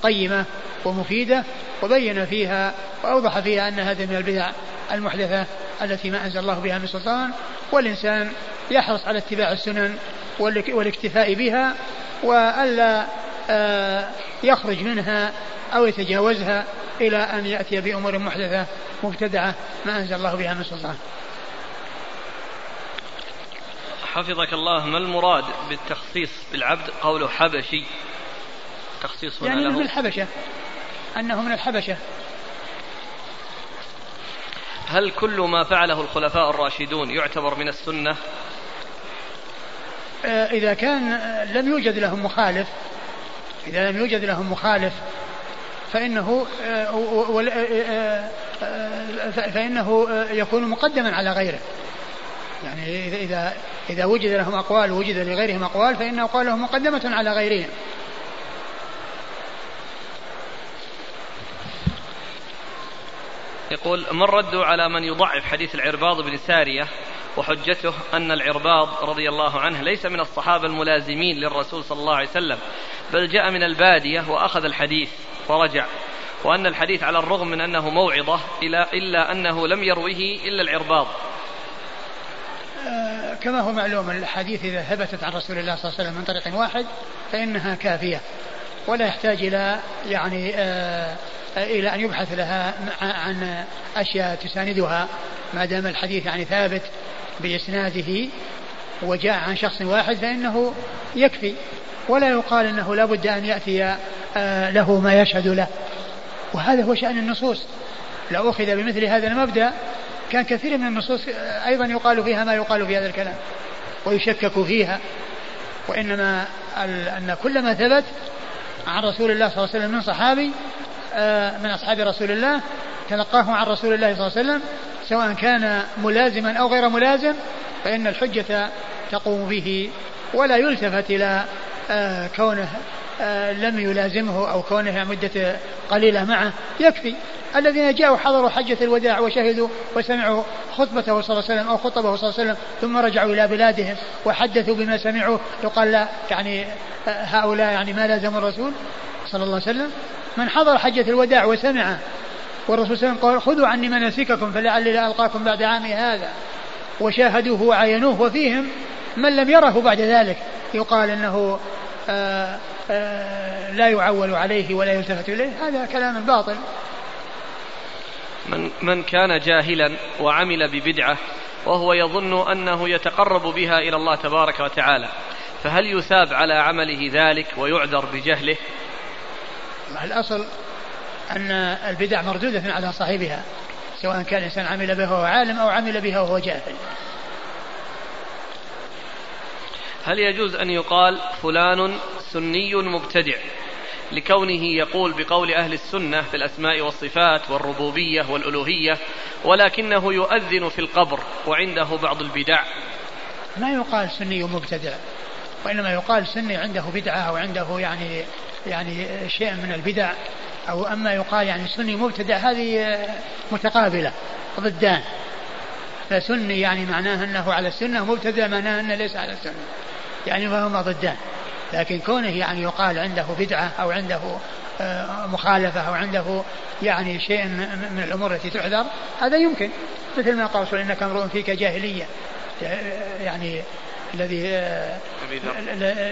قيمة ومفيدة وبين فيها وأوضح فيها أن هذه من البدع المحدثة التي ما أنزل الله بها من سلطان والإنسان يحرص على اتباع السنن والاكتفاء بها وألا آه، يخرج منها أو يتجاوزها إلى أن يأتي بأمور محدثة مبتدعة ما أنزل الله بها من سلطان. حفظك الله ما المراد بالتخصيص بالعبد؟ قوله حبشي. تخصيص هنا يعني له. من الحبشة أنه من الحبشة. هل كل ما فعله الخلفاء الراشدون يعتبر من السنة؟ إذا كان لم يوجد لهم مخالف إذا لم يوجد لهم مخالف فإنه آه، آه، فإنه يكون مقدما على غيره. يعني إذا إذا وجد لهم أقوال ووجد لغيرهم أقوال فإن أقوالهم مقدمة على غيرهم. يقول من ردوا على من يضعف حديث العرباض بن سارية وحجته أن العرباض رضي الله عنه ليس من الصحابة الملازمين للرسول صلى الله عليه وسلم بل جاء من البادية وأخذ الحديث ورجع وأن الحديث على الرغم من أنه موعظة إلا, أنه لم يروه إلا العرباض. آه، كما هو معلوم الحديث إذا ثبتت عن رسول الله صلى الله عليه وسلم من طريق واحد فإنها كافية ولا يحتاج إلى يعني آه إلى أن يبحث لها عن أشياء تساندها ما دام الحديث يعني ثابت. بإسناده وجاء عن شخص واحد فإنه يكفي ولا يقال أنه لا بد أن يأتي آه، له ما يشهد له. وهذا هو شأن النصوص. لو أخذ بمثل هذا المبدأ كان كثير من النصوص أيضا يقال فيها ما يقال في هذا الكلام ويشكك فيها. وإنما أن كل ما ثبت عن رسول الله صلى الله عليه وسلم من صحابي آه، من أصحاب رسول الله تلقاه عن رسول الله صلى الله عليه وسلم سواء كان ملازما أو غير ملازم فإن الحجة تقوم به ولا يلتفت إلى آه، كونه آه، لم يلازمه أو كونه مدة قليلة معه. يكفي. الذين جاءوا حضروا حجة الوداع وشهدوا وسمعوا خطبته صلى الله عليه وسلم أو خطبه صلى الله عليه وسلم ثم رجعوا إلى بلادهم وحدثوا بما سمعوا. يقال لا يعني هؤلاء يعني ما لازموا الرسول صلى الله عليه وسلم. من حضر حجة الوداع وسمع والرسول صلى الله عليه وسلم قال خذوا عني مناسككم فلعلي لا ألقاكم بعد عامي هذا. وشاهدوه وعينوه وفيهم من لم يره بعد ذلك. يقال إنه آآ آه، آآ آه، لا يعول عليه ولا يلتفت إليه. هذا كلام باطل. من من كان جاهلا وعمل ببدعة وهو يظن أنه يتقرب بها إلى الله تبارك وتعالى فهل يثاب على عمله ذلك ويعذر بجهله؟ الأصل أن البدع مردودة على صاحبها سواء كان الإنسان عمل بها وهو عالم أو عمل بها وهو جاهل. هل يجوز أن يقال فلان سني مبتدع لكونه يقول بقول أهل السنة في الأسماء والصفات والربوبية والألوهية ولكنه يؤذن في القبر وعنده بعض البدع؟ ما يقال سني مبتدع وإنما يقال سني عنده بدعة أو عنده يعني يعني شيء من البدع. أو أما يقال يعني سني مبتدع هذه متقابلة ضدان. فسني يعني معناه أنه على السنة مبتدع معناه أنه ليس على السنة. يعني فهما ضدان. لكن كونه يعني يقال عنده بدعة أو عنده آه، مخالفة أو عنده يعني شيء من الأمور التي تعذر هذا يمكن. مثل ما قال إنك امرؤ فيك جاهلية. يعني الذي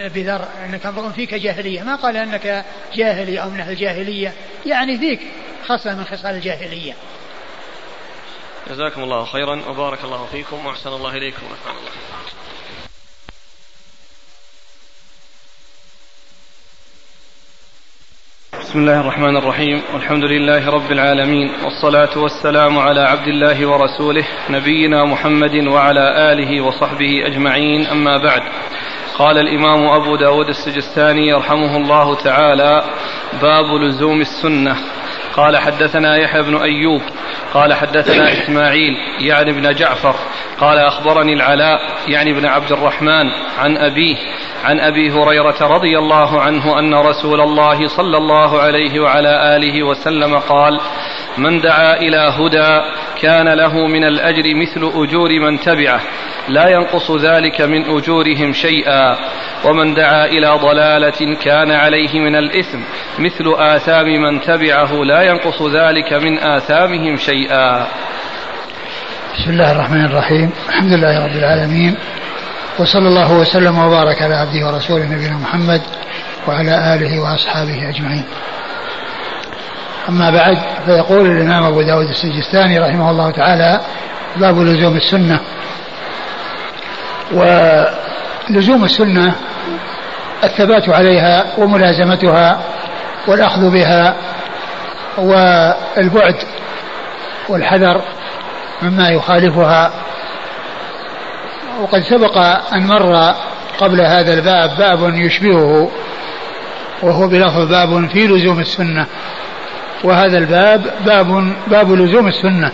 أبي ذر. إنك امرؤ فيك جاهلية. ما قال أنك جاهلي أو من أهل الجاهلية. يعني فيك خصله من خصال الجاهلية. جزاكم الله خيرا. وبارك الله فيكم. وأحسن الله إليكم. ونفعنا الله. بسم الله الرحمن الرحيم. والحمد لله رب العالمين. والصلاة والسلام على عبد الله ورسوله نبينا محمد وعلى آله وصحبه أجمعين. أما بعد. قال الإمام أبو داود السجستاني يرحمه الله تعالى باب لزوم السنة. قال حدثنا يحيى بن أيوب قال حدثنا إسماعيل يعني بن جعفر قال أخبرني العلاء يعني بن عبد الرحمن عن أبيه عن أبي هريرة رضي الله عنه أن رسول الله صلى الله عليه وعلى آله وسلم قال من دعا إلى هدى كان له من الأجر مثل أجور من تبعه. لا ينقص ذلك من أجورهم شيئا. ومن دعا إلى ضلالة كان عليه من الإثم. مثل آثام من تبعه لا ينقص ذلك من آثامهم شيئا. بسم الله الرحمن الرحيم. الحمد لله رب العالمين. وصلى الله وسلم وبارك على عبده ورسوله نبينا محمد وعلى آله وأصحابه أجمعين. أما بعد فيقول الإمام أبو داود السجستاني رحمه الله تعالى باب لزوم السنة. ولزوم السنة الثبات عليها وملازمتها والأخذ بها والبعد والحذر مما يخالفها. وقد سبق أن مر قبل هذا الباب باب يشبهه وهو بلفظ باب في لزوم السنة. وهذا الباب باب باب لزوم السنة.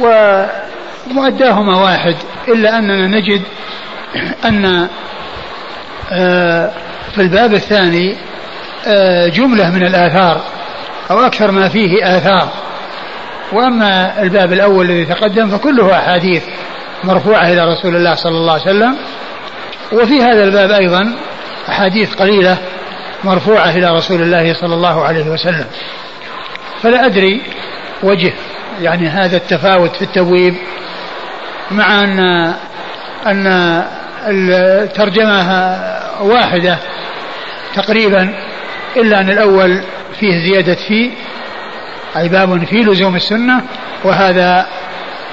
ومؤداهما واحد إلا أننا نجد أن آه، في الباب الثاني آه، جملة من الآثار أو أكثر ما فيه آثار. وأما الباب الأول الذي تقدم فكله أحاديث مرفوعة إلى رسول الله صلى الله عليه وسلم. وفي هذا الباب أيضا أحاديث قليلة مرفوعة إلى رسول الله صلى الله عليه وسلم. فلا أدري وجه يعني هذا التفاوت في التبويب مع أن أن الترجمة واحدة تقريبا إلا أن الأول فيه زيادة في أي باب في لزوم السنة وهذا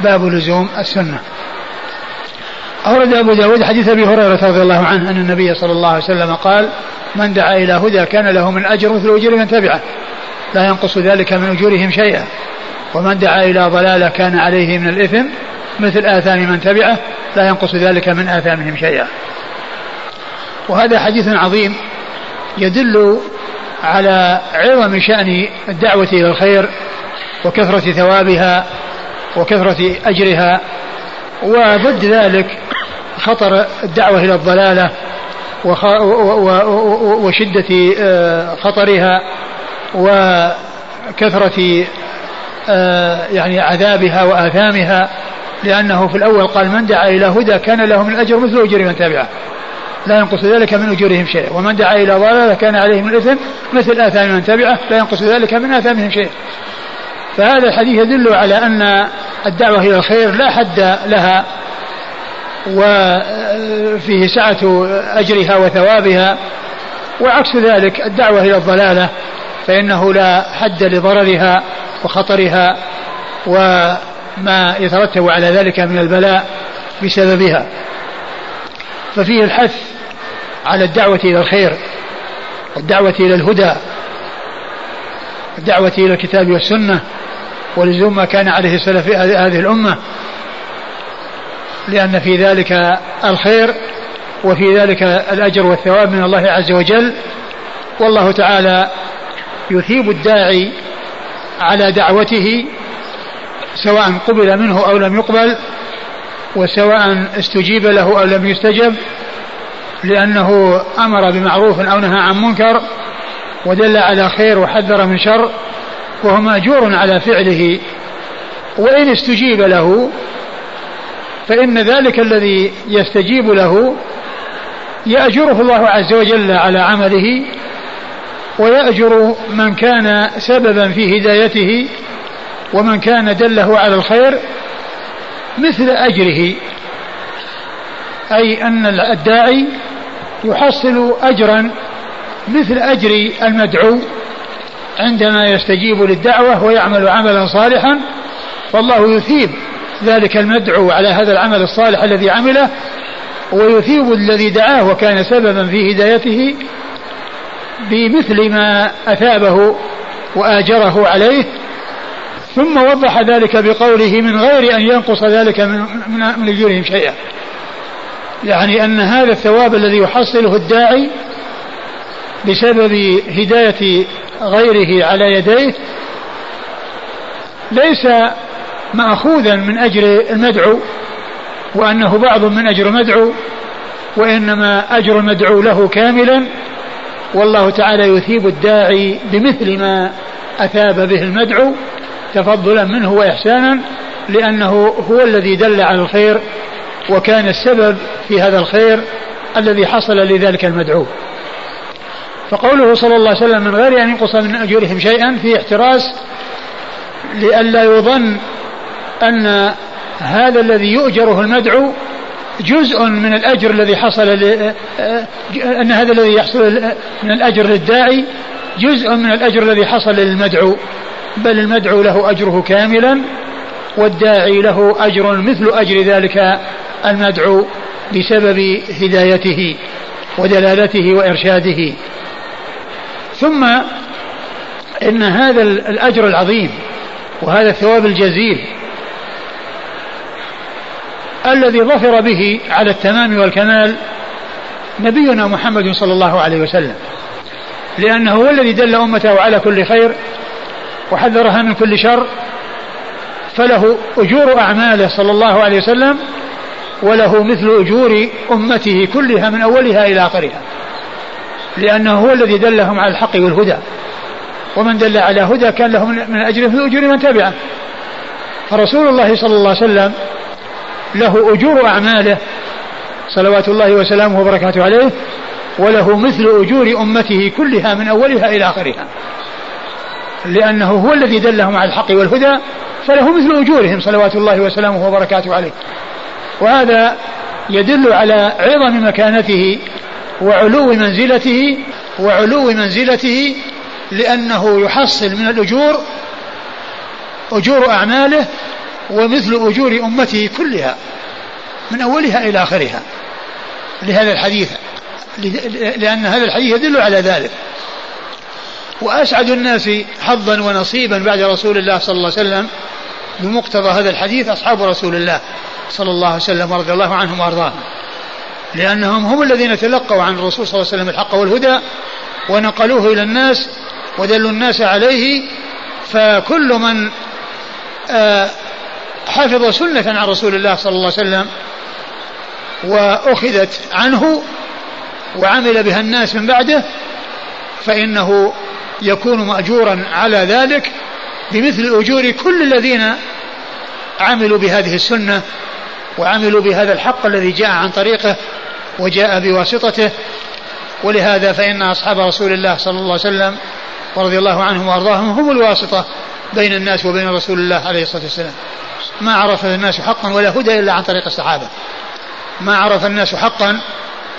باب لزوم السنة. أورد أبو داود حديث أبي هريرة رضي الله عنه أن النبي صلى الله عليه وسلم قال من دعا إلى هدى كان له من أجر مثل أجور من تبعه. لا ينقص ذلك من أجورهم شيئا. ومن دعا إلى ضلالة كان عليه من الإثم مثل آثام من تبعه. لا ينقص ذلك من آثامهم شيئا. وهذا حديث عظيم يدل على عظم شأن الدعوة إلى الخير وكثرة ثوابها وكثرة أجرها. وضد ذلك خطر الدعوة إلى الضلالة وشدة آه، خطرها وكثرة آه، يعني عذابها وآثامها لأنه في الأول قال من دعا إلى هدى كان له من الأجر مثل أجر من تبعه لا ينقص ذلك من أجورهم شيء ومن دعا إلى ضلالة كان عليه من الإثم مثل آثام من تبعه لا ينقص ذلك من آثامهم شيء فهذا الحديث يدل على أن الدعوة إلى الخير لا حد لها وفيه سعة أجرها وثوابها وعكس ذلك الدعوة إلى الضلالة فإنه لا حد لضررها وخطرها وما يترتب على ذلك من البلاء بسببها. ففيه الحث على الدعوة إلى الخير والدعوة إلى الهدى الدعوة إلى الكتاب والسنة ولزوم ما كان عليه السلف هذه الأمة. لأن في ذلك الخير وفي ذلك الأجر والثواب من الله عز وجل. والله تعالى يثيب الداعي على دعوته سواء قبل منه أو لم يقبل وسواء استجيب له أو لم يستجب لأنه أمر بمعروف أو نهى عن منكر ودل على خير وحذر من شر وهو مأجور على فعله. وإن استجيب له فإن ذلك الذي يستجيب له يأجره الله عز وجل على عمله ويأجر من كان سببا في هدايته ومن كان دله على الخير مثل أجره. أي أن الداعي يحصل أجرا مثل أجر المدعو عندما يستجيب للدعوة ويعمل عملا صالحا فالله يثيب ذلك المدعو على هذا العمل الصالح الذي عمله ويثيب الذي دعاه وكان سببا في هدايته بمثل ما أثابه وآجره عليه. ثم وضح ذلك بقوله من غير أن ينقص ذلك من, من, أجورهم شيئا. يعني أن هذا الثواب الذي يحصله الداعي بسبب هداية غيره على يديه ليس مأخوذا من أجر المدعو وأنه بعض من أجر المدعو وإنما أجر المدعو له كاملا والله تعالى يثيب الداعي بمثل ما أثاب به المدعو تفضلا منه وإحسانا لأنه هو الذي دل على الخير وكان السبب في هذا الخير الذي حصل لذلك المدعو. فقوله صلى الله عليه وسلم من غير أن ينقص من أجورهم شيئا في احتراس لئلا يظن أن هذا الذي يؤجره المدعو جزء من الأجر الذي حصل أن هذا الذي يحصل من الأجر للداعي جزء من الأجر الذي حصل للمدعو. بل المدعو له أجره كاملا والداعي له أجر مثل أجر ذلك المدعو بسبب هدايته ودلالته وإرشاده. ثم إن هذا الأجر العظيم وهذا الثواب الجزيل الذي ظفر به على التمام والكمال نبينا محمد صلى الله عليه وسلم. لأنه هو الذي دل أمته على كل خير وحذرها من كل شر فله أجور أعماله صلى الله عليه وسلم وله مثل أجور أمته كلها من أولها إلى آخرها. لأنه هو الذي دلهم على الحق والهدى. ومن دل على هدى كان له من أجر مثل أجور من تبعه. فرسول الله صلى الله عليه وسلم له أجور أعماله صلوات الله وسلامه وبركاته عليه وله مثل أجور أمته كلها من أولها إلى آخرها. لأنه هو الذي دلهم على الحق والهدى فله مثل أجورهم صلوات الله وسلامه وبركاته عليه. وهذا يدل على عظم مكانته وعلو منزلته وعلو منزلته لأنه يحصل من الأجور أجور أعماله ومثل أجور أمته كلها من أولها إلى آخرها. لهذا الحديث لأن هذا الحديث يدل على ذلك. وأسعد الناس حظا ونصيبا بعد رسول الله صلى الله عليه وسلم بمقتضى هذا الحديث أصحاب رسول الله صلى الله عليه وسلم ورضي الله عنهم وأرضاهم. لأنهم هم الذين تلقوا عن الرسول صلى الله عليه وسلم الحق والهدى ونقلوه إلى الناس ودلوا الناس عليه. فكل من آه، حفظ سنة عن رسول الله صلى الله عليه وسلم وأخذت عنه وعمل بها الناس من بعده فإنه يكون مأجورا على ذلك بمثل أجور كل الذين عملوا بهذه السنة وعملوا بهذا الحق الذي جاء عن طريقه وجاء بواسطته. ولهذا فإن أصحاب رسول الله صلى الله عليه وسلم ورضي الله عنهم وأرضاهم هم الواسطة بين الناس وبين رسول الله عليه الصلاة والسلام. ما عرف الناس حقا ولا هدى إلا عن طريق الصحابة. ما عرف الناس حقا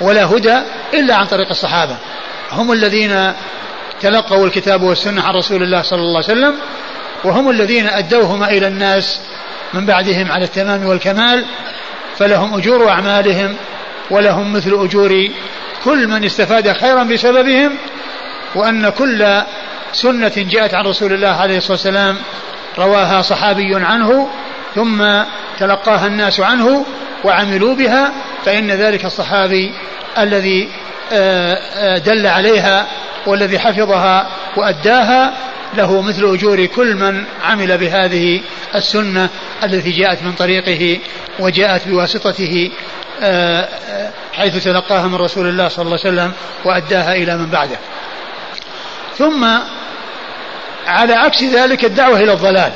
ولا هدى إلا عن طريق الصحابة. هم الذين تلقوا الكتاب والسنة عن رسول الله صلى الله عليه وسلم وهم الذين أدوهما إلى الناس من بعدهم على التمام والكمال فلهم أجور أعمالهم ولهم مثل أجور كل من استفاد خيرا بسببهم وأن كل سنة جاءت عن رسول الله عليه الصلاة والسلام رواها صحابي عنه ثم تلقاها الناس عنه وعملوا بها فإن ذلك الصحابي الذي آه، آه، دل عليها والذي حفظها وأداها له مثل أجور كل من عمل بهذه السنة التي جاءت من طريقه وجاءت بواسطته آه، حيث تلقاها من رسول الله صلى الله عليه وسلم وأداها إلى من بعده. ثم على عكس ذلك الدعوة إلى الضلال.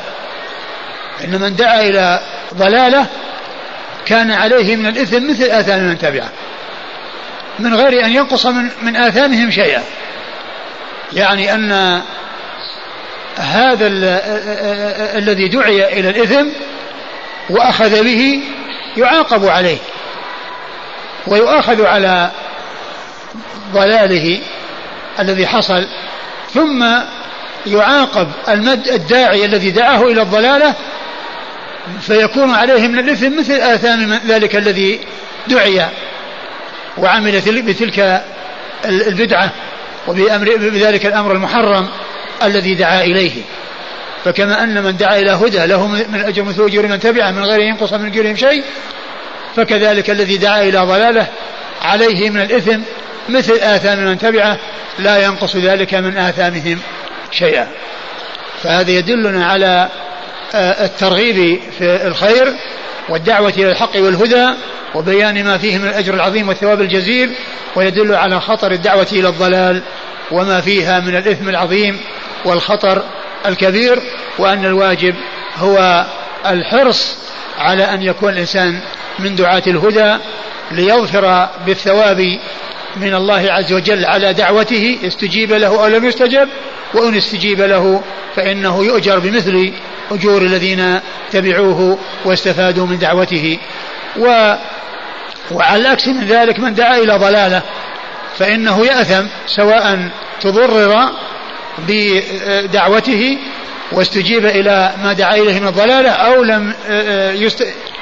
إن من دعا إلى ضلالة كان عليه من الإثم مثل آثام من تبعه. من غير أن ينقص من, من آثامهم شيئا. يعني أن هذا الذي دعي إلى الإثم وأخذ به يعاقب عليه ويؤاخذ على ضلاله الذي حصل ثم يعاقب الداعي الذي دعاه إلى الضلالة فيكون عليه من الإثم مثل آثام ذلك الذي دعي وعمل بتلك البدعة وبأمر بذلك الأمر المحرم الذي دعا إليه. فكما أن من دعا إلى هدى له من أجر مثل من تبعه من غير ينقص من أجرهم شيء فكذلك الذي دعا إلى ضلاله عليه من الإثم مثل آثام من تبعه لا ينقص ذلك من آثامهم شيئا. فهذا يدلنا على الترغيب في الخير والدعوة إلى الحق والهدى وبيان ما فيه من الأجر العظيم والثواب الجزيل ويدل على خطر الدعوة إلى الضلال وما فيها من الإثم العظيم والخطر الكبير وأن الواجب هو الحرص على أن يكون الإنسان من دعاة الهدى ليظفر بالثواب من الله عز وجل على دعوته استجيب له أو لم يستجب وإن استجيب له فإنه يؤجر بمثل أجور الذين تبعوه واستفادوا من دعوته. و وعلى العكس من ذلك من دعا إلى ضلالة فإنه يأثم سواء تضرر بدعوته واستجيب إلى ما دعا إليه من الضلالة أو لم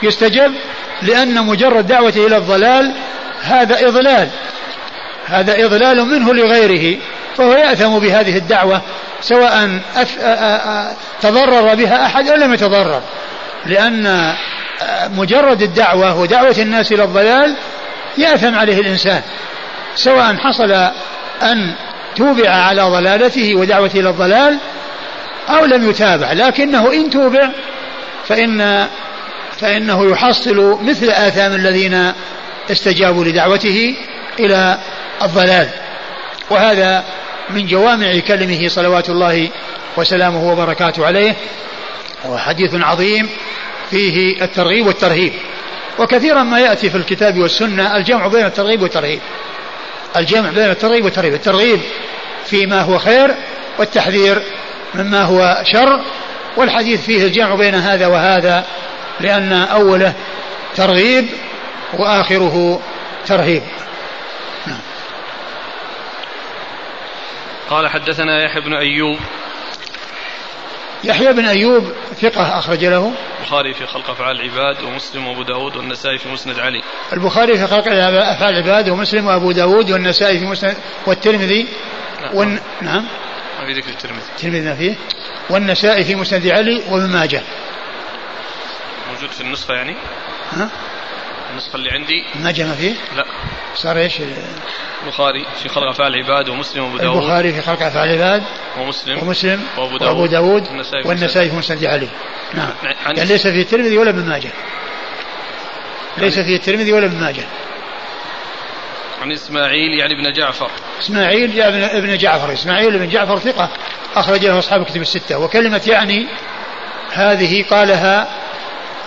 يستجب لأن مجرد دعوته إلى الضلال هذا إضلال. هذا إضلال منه لغيره فهو يأثم بهذه الدعوة سواء. تضرر بها أحد أو لم يتضرر لأن مجرد الدعوة ودعوة الناس إلى الضلال يأثم عليه الإنسان سواء حصل أن توبع على ضلالته ودعوته إلى الضلال أو لم يتابع لكنه إن توبع فإن فإنه يحصل مثل آثام الذين استجابوا لدعوته إلى الضلال. وهذا من جوامع كلمه صلوات الله وسلامه وبركاته عليه. وحديث عظيم فيه الترغيب والترهيب. وكثيرا ما يأتي في الكتاب والسنة الجمع بين الترغيب والترهيب. الجمع بين الترغيب والترهيب. الترغيب فيما هو خير والتحذير مما هو شر. والحديث فيه الجمع بين هذا وهذا لأن أوله ترغيب وآخره ترهيب. قال حدثنا يحيى بن أيوب. يحيى بن أيوب ثقة أخرج له. البخاري في خلق أفعال العباد ومسلم وأبو داود والنسائي في مسند علي. البخاري في خلق أفعال العباد ومسلم وأبو داود والنسائي في مسند والترمذي نعم. ون... نعم. ما في ذكر الترمذي. الترمذي ما فيه. والنسائي في مسند علي وابن ماجه. موجود في النسخة يعني؟ ها؟ النسخة اللي عندي. ما فيه؟ لا. صار إيش؟ البخاري في خلق أفعال العباد ومسلم وأبو داود. البخاري في خلق أفعال العباد ومسلم ومسلم وأبو داود, وأبو داود. والنسائي في مسند علي. نعم. يعني ليس في الترمذي ولا ابن ماجه. ليس في الترمذي ولا ابن ماجه. عن إسماعيل يعني ابن جعفر. إسماعيل ابن ابن جعفر. إسماعيل بن جعفر ثقة. أخرج له أصحاب كتب الستة. وكلمة يعني هذه قالها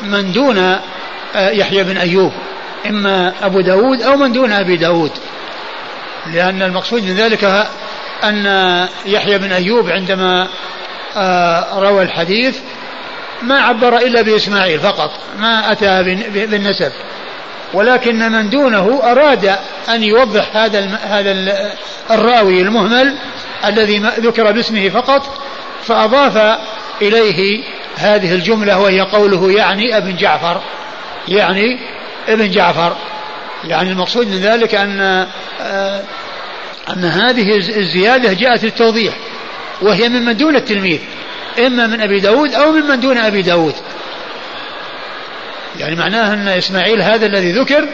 من دون يحيى بن أيوب إما أبو داود أو من دون أبي داود. لأن المقصود من ذلك أن يحيى بن أيوب عندما آه، روى الحديث ما عبر إلا بإسماعيل فقط ما أتى بالنسب. ولكن من دونه أراد أن يوضح هذا هذا الراوي المهمل الذي ذكر باسمه فقط فأضاف إليه هذه الجملة وهي قوله يعني ابن جعفر. يعني ابن جعفر. يعني المقصود من ذلك أن آه، أن هذه الزيادة جاءت للتوضيح وهي ممن دون التلميذ إما من أبي داود أو ممن دون أبي داود. يعني معناه أن إسماعيل هذا الذي ذكر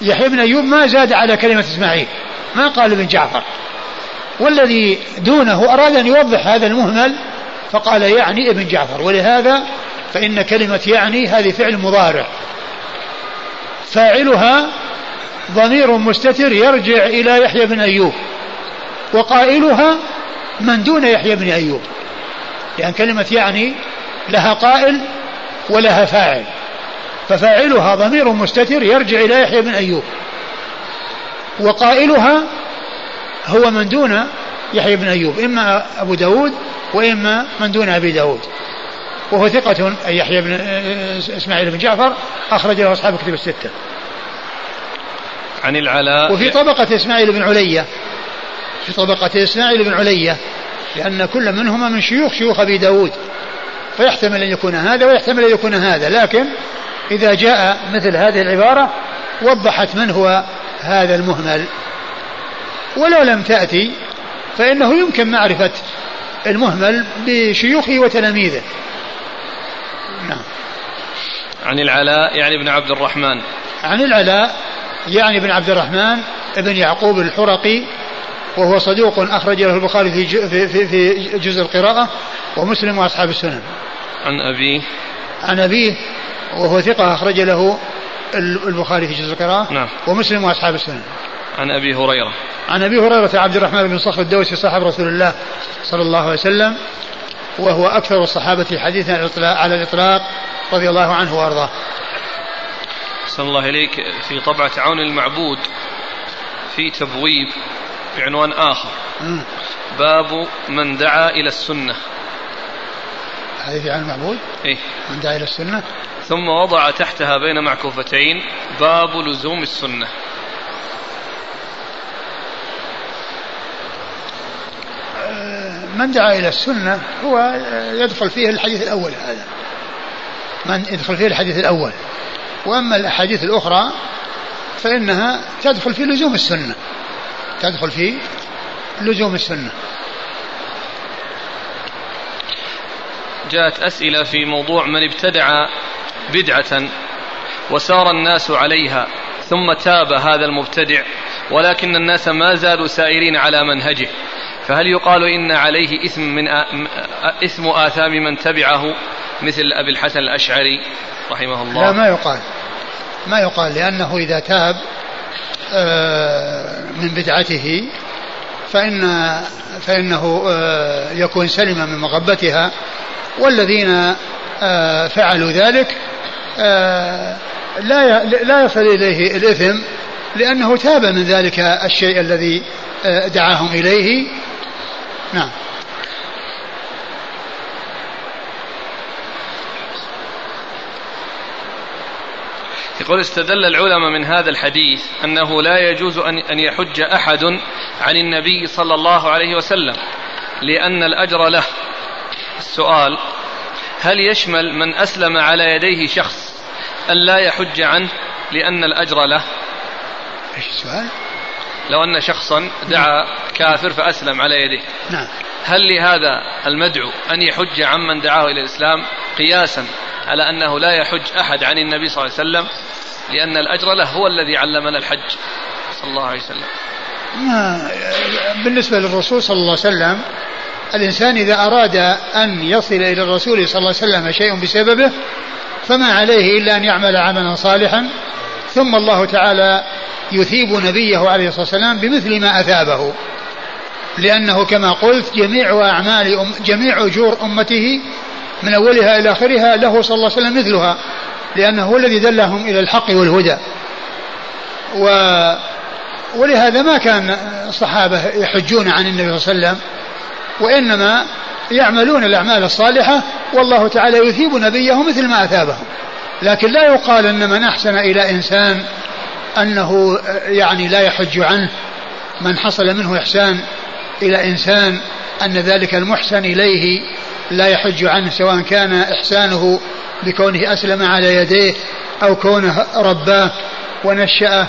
يحيى بن أيوب ما زاد على كلمة إسماعيل ما قال ابن جعفر. والذي دونه أراد أن يوضح هذا المهمل فقال يعني ابن جعفر. ولهذا فإن كلمة يعني هذه فعل مضارع. فاعلها ضمير مستتر يرجع إلى يحيى بن أيوب وقائلها من دون يحيى بن أيوب. لأن كلمة يعني لها قائل ولها فاعل. ففاعلها ضمير مستتر يرجع إلى يحيى بن أيوب. وقائلها هو من دون يحيى بن أيوب إما أبو داود وإما من دون أبي داود. وهو ثقة أي يحيى بن إسماعيل بن جعفر أخرج له أصحاب كتب الستة. عن العلاء. وفي طبقة إسماعيل بن علية في طبقة إسماعيل بن علية لأن كل منهما من شيوخ شيوخ أبي داود. فيحتمل أن يكون هذا ويحتمل أن يكون هذا لكن إذا جاء مثل هذه العبارة وضحت من هو هذا المهمل. ولو لم تأتي فإنه يمكن معرفة المهمل بشيوخه وتلاميذه. نعم. عن العلاء يعني ابن عبد الرحمن. عن العلاء يعني ابن عبد الرحمن ابن يعقوب الحرقي وهو صدوق أخرج له البخاري في في في, في جزء القراءة ومسلم وأصحاب السنن. عن أبيه. عن أبيه وهو ثقة أخرج له البخاري في جزء القراءة نعم. ومسلم وأصحاب السنن. عن أبي هريرة. عن أبي هريرة عبد الرحمن بن صخر الدوسي صاحب رسول الله صلى الله عليه وسلم وهو أكثر الصحابة حديثا على الإطلاق رضي الله عنه وأرضاه. صلى الله إليك في طبعة عون المعبود في تبويب بعنوان آخر. باب من دعا إلى السنة. حديث عن المعبود؟ إيه؟ من دعا إلى السنة؟ ثم وضع تحتها بين معكوفتين باب لزوم السنة. من دعا إلى السنة هو يدخل فيه الحديث الأول هذا. من يدخل فيه الحديث الأول. وأما الأحاديث الأخرى فإنها تدخل في لزوم السنة. تدخل في لزوم السنة. جاءت أسئلة في موضوع من ابتدع بدعة وسار الناس عليها ثم تاب هذا المبتدع ولكن الناس ما زالوا سائرين على منهجه. فهل يقال إن عليه إثم من إثم آثام من تبعه مثل أبي الحسن الأشعري رحمه الله؟ لا ما يقال. ما يقال لأنه إذا تاب آه، من بدعته فإن فإنه آه، يكون سلم من مغبتها. والذين آه، فعلوا ذلك لا لا يصل إليه الإثم لأنه تاب من ذلك الشيء الذي دعاهم إليه. نعم. يقول استدل العلماء من هذا الحديث أنه لا يجوز أن يحج أحد عن النبي صلى الله عليه وسلم لأن الأجر له. السؤال هل يشمل من أسلم على يديه شخص أن لا يحج عنه لأن الأجر له؟ إيش السؤال؟ لو أن شخصا دعا كافر فأسلم على يديه نعم. هل لهذا المدعو أن يحج عمن دعاه إلى الإسلام قياسا على أنه لا يحج أحد عن النبي صلى الله عليه وسلم؟ لأن الأجر له هو الذي علمنا الحج صلى الله عليه وسلم. ما بالنسبة للرسول صلى الله عليه وسلم الإنسان إذا أراد أن يصل إلى الرسول صلى الله عليه وسلم شيء بسببه فما عليه إلا أن يعمل عملا صالحا ثم الله تعالى يثيب نبيه عليه الصلاة والسلام بمثل ما أثابه. لأنه كما قلت جميع أعمال أم جميع أجور أمته من أولها إلى آخرها له صلى الله عليه وسلم مثلها لأنه هو الذي دلهم إلى الحق والهدى. و ولهذا ما كان الصحابة يحجون عن النبي صلى الله عليه وسلم وإنما يعملون الأعمال الصالحة والله تعالى يثيب نبيه مثل ما أثابهم. لكن لا يقال أن من أحسن إلى إنسان أنه يعني لا يحج عنه. من حصل منه إحسان إلى إنسان أن ذلك المحسن إليه لا يحج عنه سواء كان إحسانه بكونه أسلم على يديه أو كونه رباه ونشأه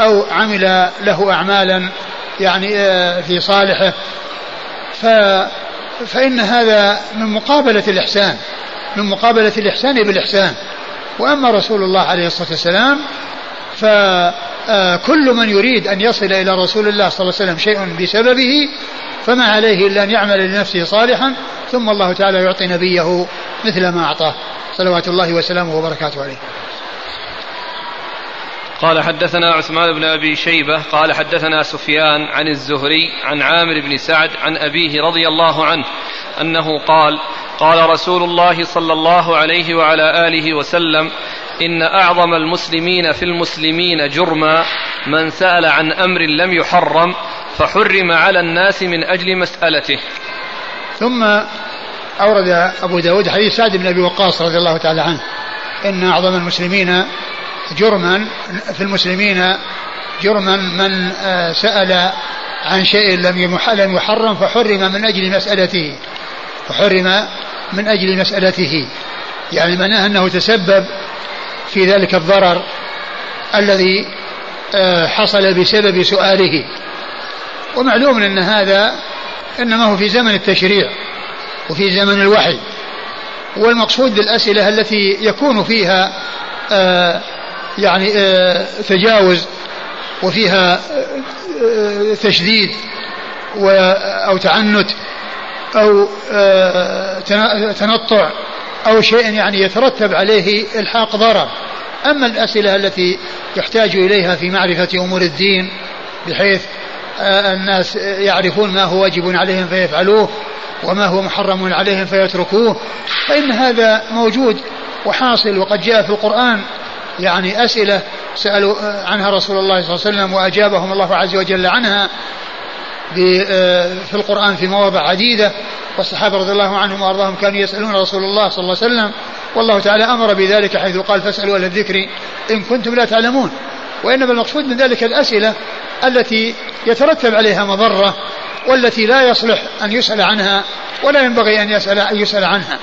أو عمل له أعمالا يعني آه، في صالحه. ف فإن هذا من مقابلة الإحسان من مقابلة الإحسان بالإحسان. وأما رسول الله عليه الصلاة والسلام فكل من يريد أن يصل إلى رسول الله صلى الله عليه وسلم شيء بسببه فما عليه إلا أن يعمل لنفسه صالحا ثم الله تعالى يعطي نبيه مثل ما أعطاه. صلوات الله وسلامه وبركاته عليه. قال حدثنا عثمان بن أبي شيبة قال حدثنا سفيان عن الزهري عن عامر بن سعد عن أبيه رضي الله عنه أنه قال قال رسول الله صلى الله عليه وعلى آله وسلم إن أعظم المسلمين في المسلمين جرما من سأل عن أمر لم يحرم فحرم على الناس من أجل مسألته. ثم أورد أبو داود حديث سعد بن أبي وقاص رضي الله تعالى عنه إن أعظم المسلمين جرما في المسلمين جرما من آه، سأل عن شيء لم يحرم فحرم من أجل مسألته. فحرم من أجل مسألته. يعني معناه أنه تسبب في ذلك الضرر الذي آه، حصل بسبب سؤاله. ومعلوم أن هذا إنما هو في زمن التشريع وفي زمن الوحي. والمقصود بالأسئلة التي يكون فيها آه، يعني آه، تجاوز وفيها تشديد أو تعنت أو آه، تنطع أو شيء يعني يترتب عليه إلحاق ضرر. أما الأسئلة التي يحتاج إليها في معرفة أمور الدين بحيث آه، الناس يعرفون ما هو واجب عليهم فيفعلوه وما هو محرم عليهم فيتركوه فإن هذا موجود وحاصل وقد جاء في القرآن يعني أسئلة سألوا عنها رسول الله صلى الله عليه وسلم وأجابهم الله عز وجل عنها في القرآن في مواضع عديدة والصحابة رضي الله عنهم وأرضاهم كانوا يسألون رسول الله صلى الله عليه وسلم والله تعالى أمر بذلك حيث قال فاسألوا أهل الذكر إن كنتم لا تعلمون. وإنما المقصود من ذلك الأسئلة التي يترتب عليها مضرة والتي لا يصلح أن يسأل عنها ولا ينبغي أن يسأل أن يسأل عنها.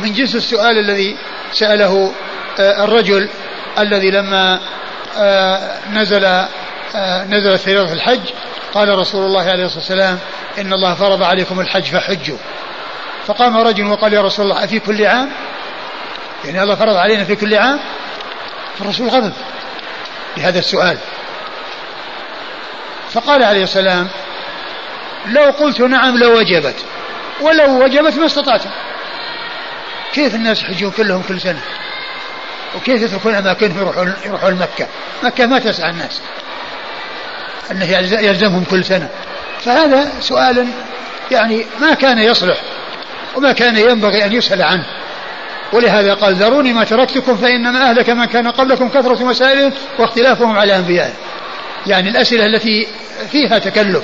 من جنس السؤال الذي سأله آه، الرجل الذي لما آه، نزل آه، نزلت فريضة الحج. قال رسول الله عليه الصلاة والسلام إن الله فرض عليكم الحج فحجوا. فقام رجل وقال يا رسول الله أفي كل عام؟ يعني الله فرض علينا في كل عام؟ فالرسول غضب لهذا السؤال. فقال عليه السلام لو قلت نعم لوجبت ولو وجبت ما استطعتم كيف الناس يحجون كلهم كل سنة؟ وكيف يتركون أماكنهم يروحون يروحون مكة؟ مكة ما تسعى الناس. أنه يلزمهم كل سنة. فهذا سؤال يعني ما كان يصلح وما كان ينبغي أن يسأل عنه. ولهذا قال ذروني ما تركتكم فإنما أهلك من كان قبلكم كثرة مسائلهم واختلافهم على أنبيائهم يعني الأسئلة التي فيها تكلف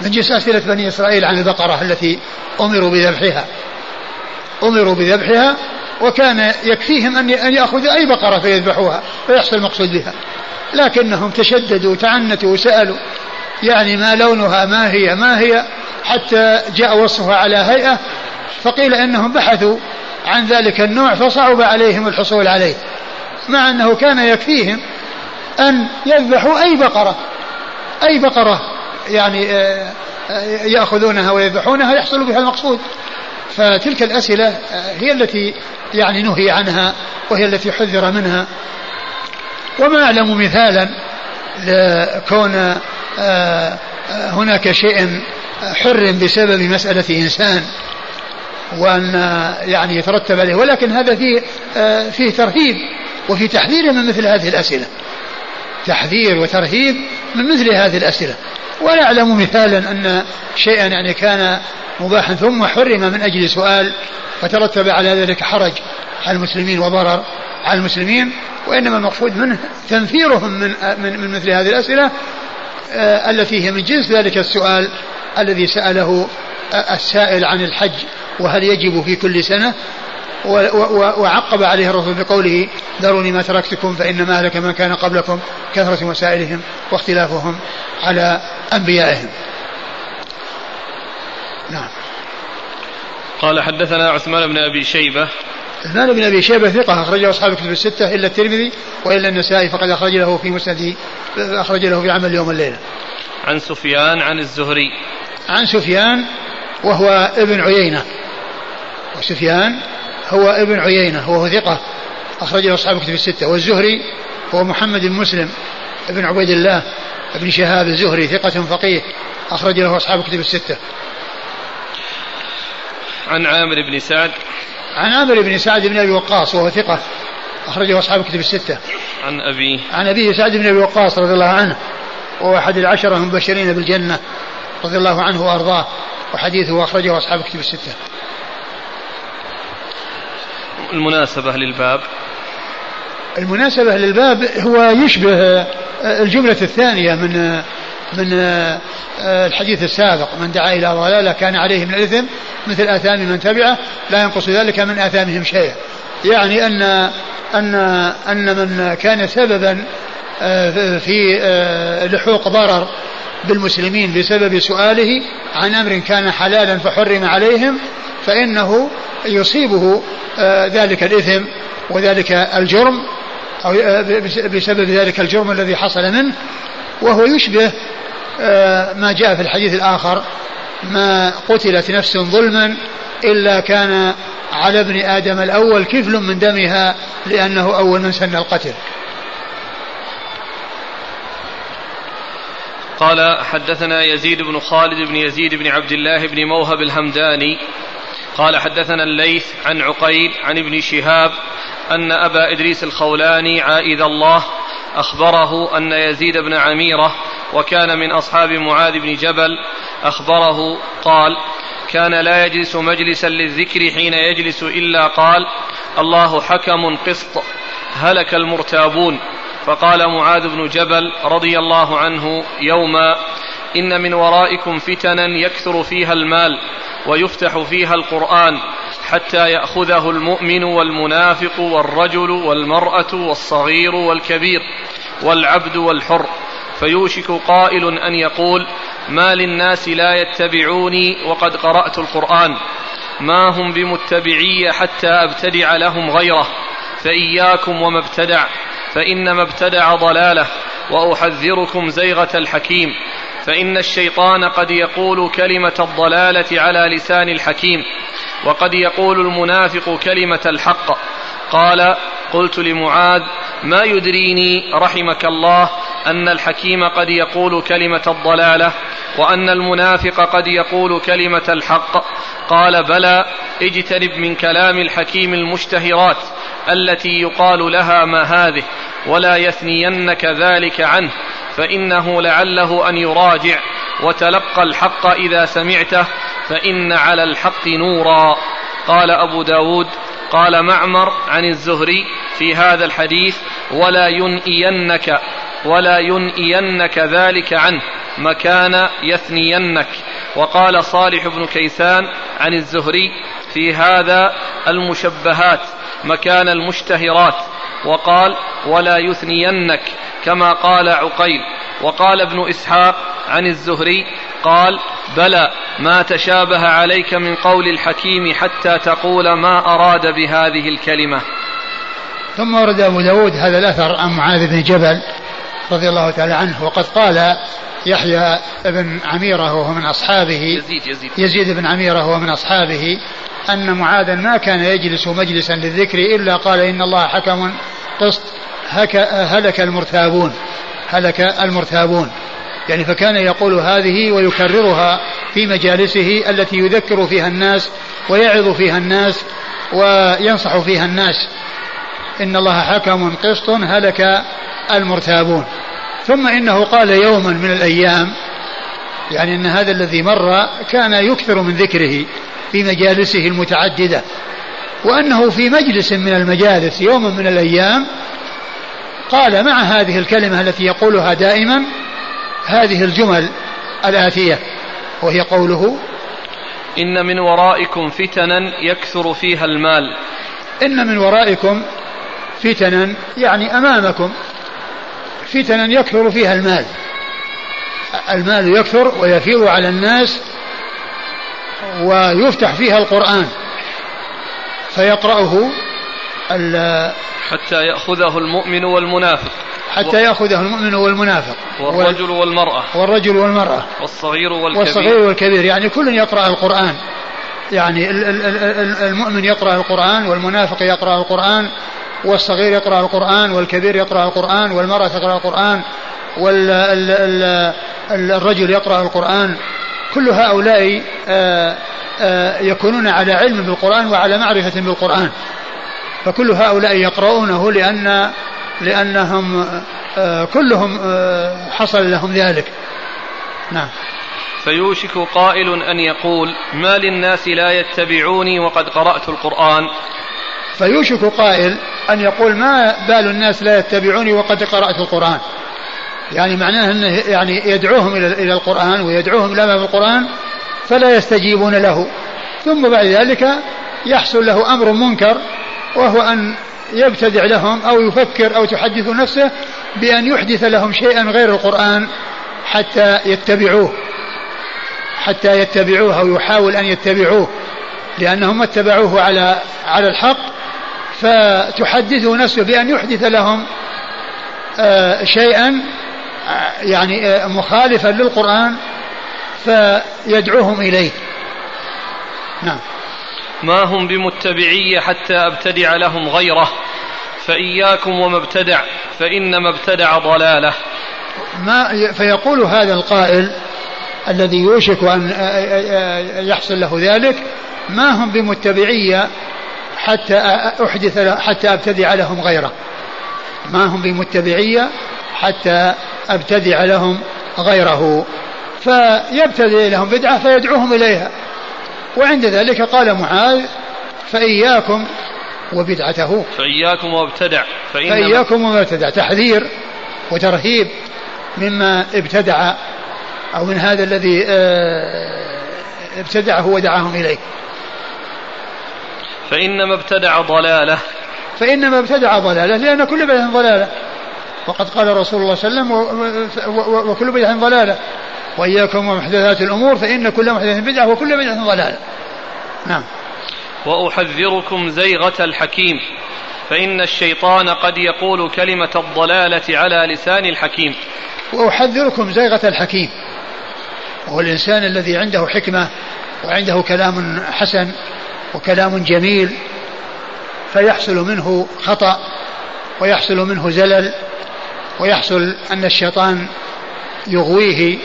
من جنس أسئلة بني إسرائيل عن البقرة التي أمروا بذبحها. أمروا بذبحها وكان يكفيهم أن يأخذوا أي بقرة فيذبحوها فيحصل المقصود بها. لكنهم تشددوا وتعنتوا وسألوا يعني ما لونها ما هي ما هي؟ حتى جاء وصفها على هيئة فقيل إنهم بحثوا عن ذلك النوع فصعب عليهم الحصول عليه. مع أنه كان يكفيهم أن يذبحوا أي بقرة أي بقرة يعني آه، آه، يأخذونها ويذبحونها يحصل بها المقصود. فتلك الأسئلة آه، هي التي يعني نهي عنها وهي التي حذر منها. وما أعلم مثالا لكون هناك شيء حرم بسبب مسألة إنسان وأن يعني يترتب عليه. ولكن هذا فيه فيه ترهيب وفي تحذير من مثل هذه الأسئلة. تحذير وترهيب من مثل هذه الأسئلة. ولا أعلم مثالا أن شيئا يعني كان مباحا ثم حرم من أجل سؤال فترتب على ذلك حرج على المسلمين وضرر على المسلمين وإنما المقصود منه تنفيرهم من, من, من مثل هذه الأسئلة آه، التي هي من جنس ذلك السؤال الذي سأله السائل عن الحج وهل يجب في كل سنة؟ وعقب عليه الرسول بقوله ذروني ما تركتكم فإنما أهلك من كان قبلكم كثرة مسائلهم واختلافهم على أنبيائهم. نعم قال حدثنا عثمان بن أبي شيبة عثمان بن أبي شيبة ثقة اخرجه أصحاب الكتب الستة إلا الترمذي وإلا النسائي فقد أخرج له في مسنده أخرج له في عمل يوم الليلة. عن سفيان عن الزهري. عن سفيان وهو ابن عيينة. وسفيان هو ابن عيينة وهو ثقة أخرج له أصحاب الكتب الستة والزهري هو محمد بن مسلم ابن عبيد الله ابن شهاب الزهري ثقة فقيه أخرج له أصحاب الكتب الستة. عن عامر بن سعد عن عامر بن سعد بن أبي وقاص وهو ثقة أخرجه أصحاب الكتب الستة. عن ابيه عن أبيه سعد بن أبي وقاص رضي الله عنه وهو أحد العشرة المبشرين بالجنة رضي الله عنه وأرضاه وحديثه أخرجه أصحاب الكتب الستة. المناسبة للباب المناسبة للباب هو يشبه الجملة الثانية من من الحديث السابق من دعا إلى ضلالة كان عليه من الإثم مثل آثام من تبعه لا ينقص ذلك من آثامهم شيئا. يعني أن أن أن من كان سببا آه، في آه، لحوق ضرر بالمسلمين بسبب سؤاله عن أمر كان حلالا فحرم عليهم فإنه يصيبه آه، ذلك الإثم وذلك الجرم أو بسبب ذلك الجرم الذي حصل منه. وهو يشبه ما جاء في الحديث الآخر ما قتلت نفس ظلما إلا كان على ابن آدم الأول كفل من دمها لأنه أول من سن القتل. قال حدثنا يزيد بن خالد بن يزيد بن عبد الله بن موهب الهمداني. قال حدثنا الليث عن عقيل عن ابن شهاب أن أبا إدريس الخولاني عائذ الله أخبره أن يزيد بن عميرة وكان من أصحاب معاذ بن جبل أخبره قال كان لا يجلس مجلسا للذكر حين يجلس إلا قال الله حكم قسط هلك المرتابون فقال معاذ بن جبل رضي الله عنه يوما إن من ورائكم فتنا يكثر فيها المال ويفتح فيها القرآن حتى يأخذه المؤمن والمنافق والرجل والمرأة والصغير والكبير والعبد والحر. فيوشك قائل أن يقول ما للناس لا يتبعوني وقد قرأت القرآن. ما هم بمتبعي حتى أبتدع لهم غيره. فإياكم وما ابتدع. فإنما ابتدع ضلاله. وأحذركم زيغة الحكيم. فإن الشيطان قد يقول كلمة الضلالة على لسان الحكيم. وقد يقول المنافق كلمة الحق. قال قلت لمعاذ ما يدريني رحمك الله أن الحكيم قد يقول كلمة الضلالة وأن المنافق قد يقول كلمة الحق؟ قال بلى اجتنب من كلام الحكيم المشتهرات التي يقال لها ما هذه ولا يثنينك ذلك عنه. فإنه لعله أن يراجع وتلقى الحق إذا سمعته فإن على الحق نورا. قال أبو داود قال معمر عن الزهري في هذا الحديث ولا ينئينك ولا ينئينك ذلك عنه مكان يثنينك. وقال صالح بن كيسان عن الزهري في هذا المشبهات مكان المشتهرات. وقال ولا يثنينك كما قال عقيل. وقال ابن إسحاق عن الزهري قال بلى ما تشابه عليك من قول الحكيم حتى تقول ما أراد بهذه الكلمة. ثم ورد أبو داود هذا الأثر عن معاذ بن جبل رضي الله تعالى عنه وقد قال يحيى بن عميرة وهو من أصحابه يزيد, يزيد, يزيد بن عميرة وهو من أصحابه أن معاذا ما كان يجلس مجلسا للذكر إلا قال إن الله حكم قسط هلك المرتابون هلك المرتابون. يعني فكان يقول هذه ويكررها في مجالسه التي يذكر فيها الناس ويعظ فيها الناس وينصح فيها الناس. إن الله حكم قسط هلك المرتابون. ثم إنه قال يوما من الأيام يعني أن هذا الذي مر كان يكثر من ذكره. في مجالسه المتعددة. وأنه في مجلس من المجالس يوما من الأيام قال مع هذه الكلمة التي يقولها دائما هذه الجمل الآتية وهي قوله إن من ورائكم فتنا يكثر فيها المال. إن من ورائكم فتنا يعني أمامكم فتنا يكثر فيها المال. المال يكثر ويفيض على الناس ويفتح فيها القرآن فيقرأه حتى يأخذه المؤمن والمنافق. حتى يأخذه المؤمن والمنافق. والرجل والمرأة. والرجل والمرأة. والصغير والكبير. والصغير والكبير. يعني كل يقرأ القرآن. يعني المؤمن يقرأ القرآن والمنافق يقرأ القرآن والصغير يقرأ القرآن والكبير يقرأ القرآن والمرأة تقرأ القرآن والرجل يقرأ القرآن. كل هؤلاء آه، آه، يكونون على علم بالقرآن وعلى معرفة بالقرآن. فكل هؤلاء يقرؤونه لأن لأنهم آه، كلهم حصل لهم ذلك. نعم. فيوشك قائل أن يقول ما للناس لا يتبعوني وقد قرأت القرآن. فيوشك قائل أن يقول ما بال الناس لا يتبعوني وقد قرأت القرآن؟ يعني معناه أنه يعني يدعوهم إلى إلى القرآن ويدعوهم إلى ما في القرآن فلا يستجيبون له. ثم بعد ذلك يحصل له أمر منكر وهو أن يبتدع لهم أو يفكر أو تحدث نفسه بأن يحدث لهم شيئا غير القرآن حتى يتبعوه حتى يتبعوه أو يحاول أن يتبعوه. لأنهم اتبعوه على على الحق فتحدثه نفسه بأن يحدث لهم آه، شيئا يعني آه، مخالفا للقرآن فيدعوهم إليه. نعم. ما هم بمتبعي حتى أبتدع لهم غيره. فإياكم وما ابتدع فإنما ابتدع ضلاله. ما فيقول هذا القائل الذي يوشك أن يحصل له ذلك ما هم بمتبعية حتى أحدث حتى أبتدع لهم غيره. ما هم بمتبعية حتى أبتدع لهم غيره فيبتدئ لهم بدعة فيدعوهم إليها. وعند ذلك قال معاذ فإياكم وبدعته. فإياكم وابتدع فإن فإياكم وما ابتدع تحذير وترهيب مما ابتدع أو من هذا الذي آه، ابتدعه ودعاهم إليه. فإنما ابتدع ضلالة. فإنما ابتدع ضلالة لأن كل بدعة ضلالة. وقد قال رسول الله صلى الله عليه وسلم وكل بدعة ضلالة. وإياكم ومحدثات الأمور فإن كل محدثة بدعة وكل بدعة ضلالة. نعم. وأحذركم زيغة الحكيم فإن الشيطان قد يقول كلمة الضلالة على لسان الحكيم. وأحذركم زيغة الحكيم. وهو الإنسان الذي عنده حكمة وعنده كلام حسن وكلام جميل فيحصل منه خطأ ويحصل منه زلل ويحصل أن الشيطان يغويه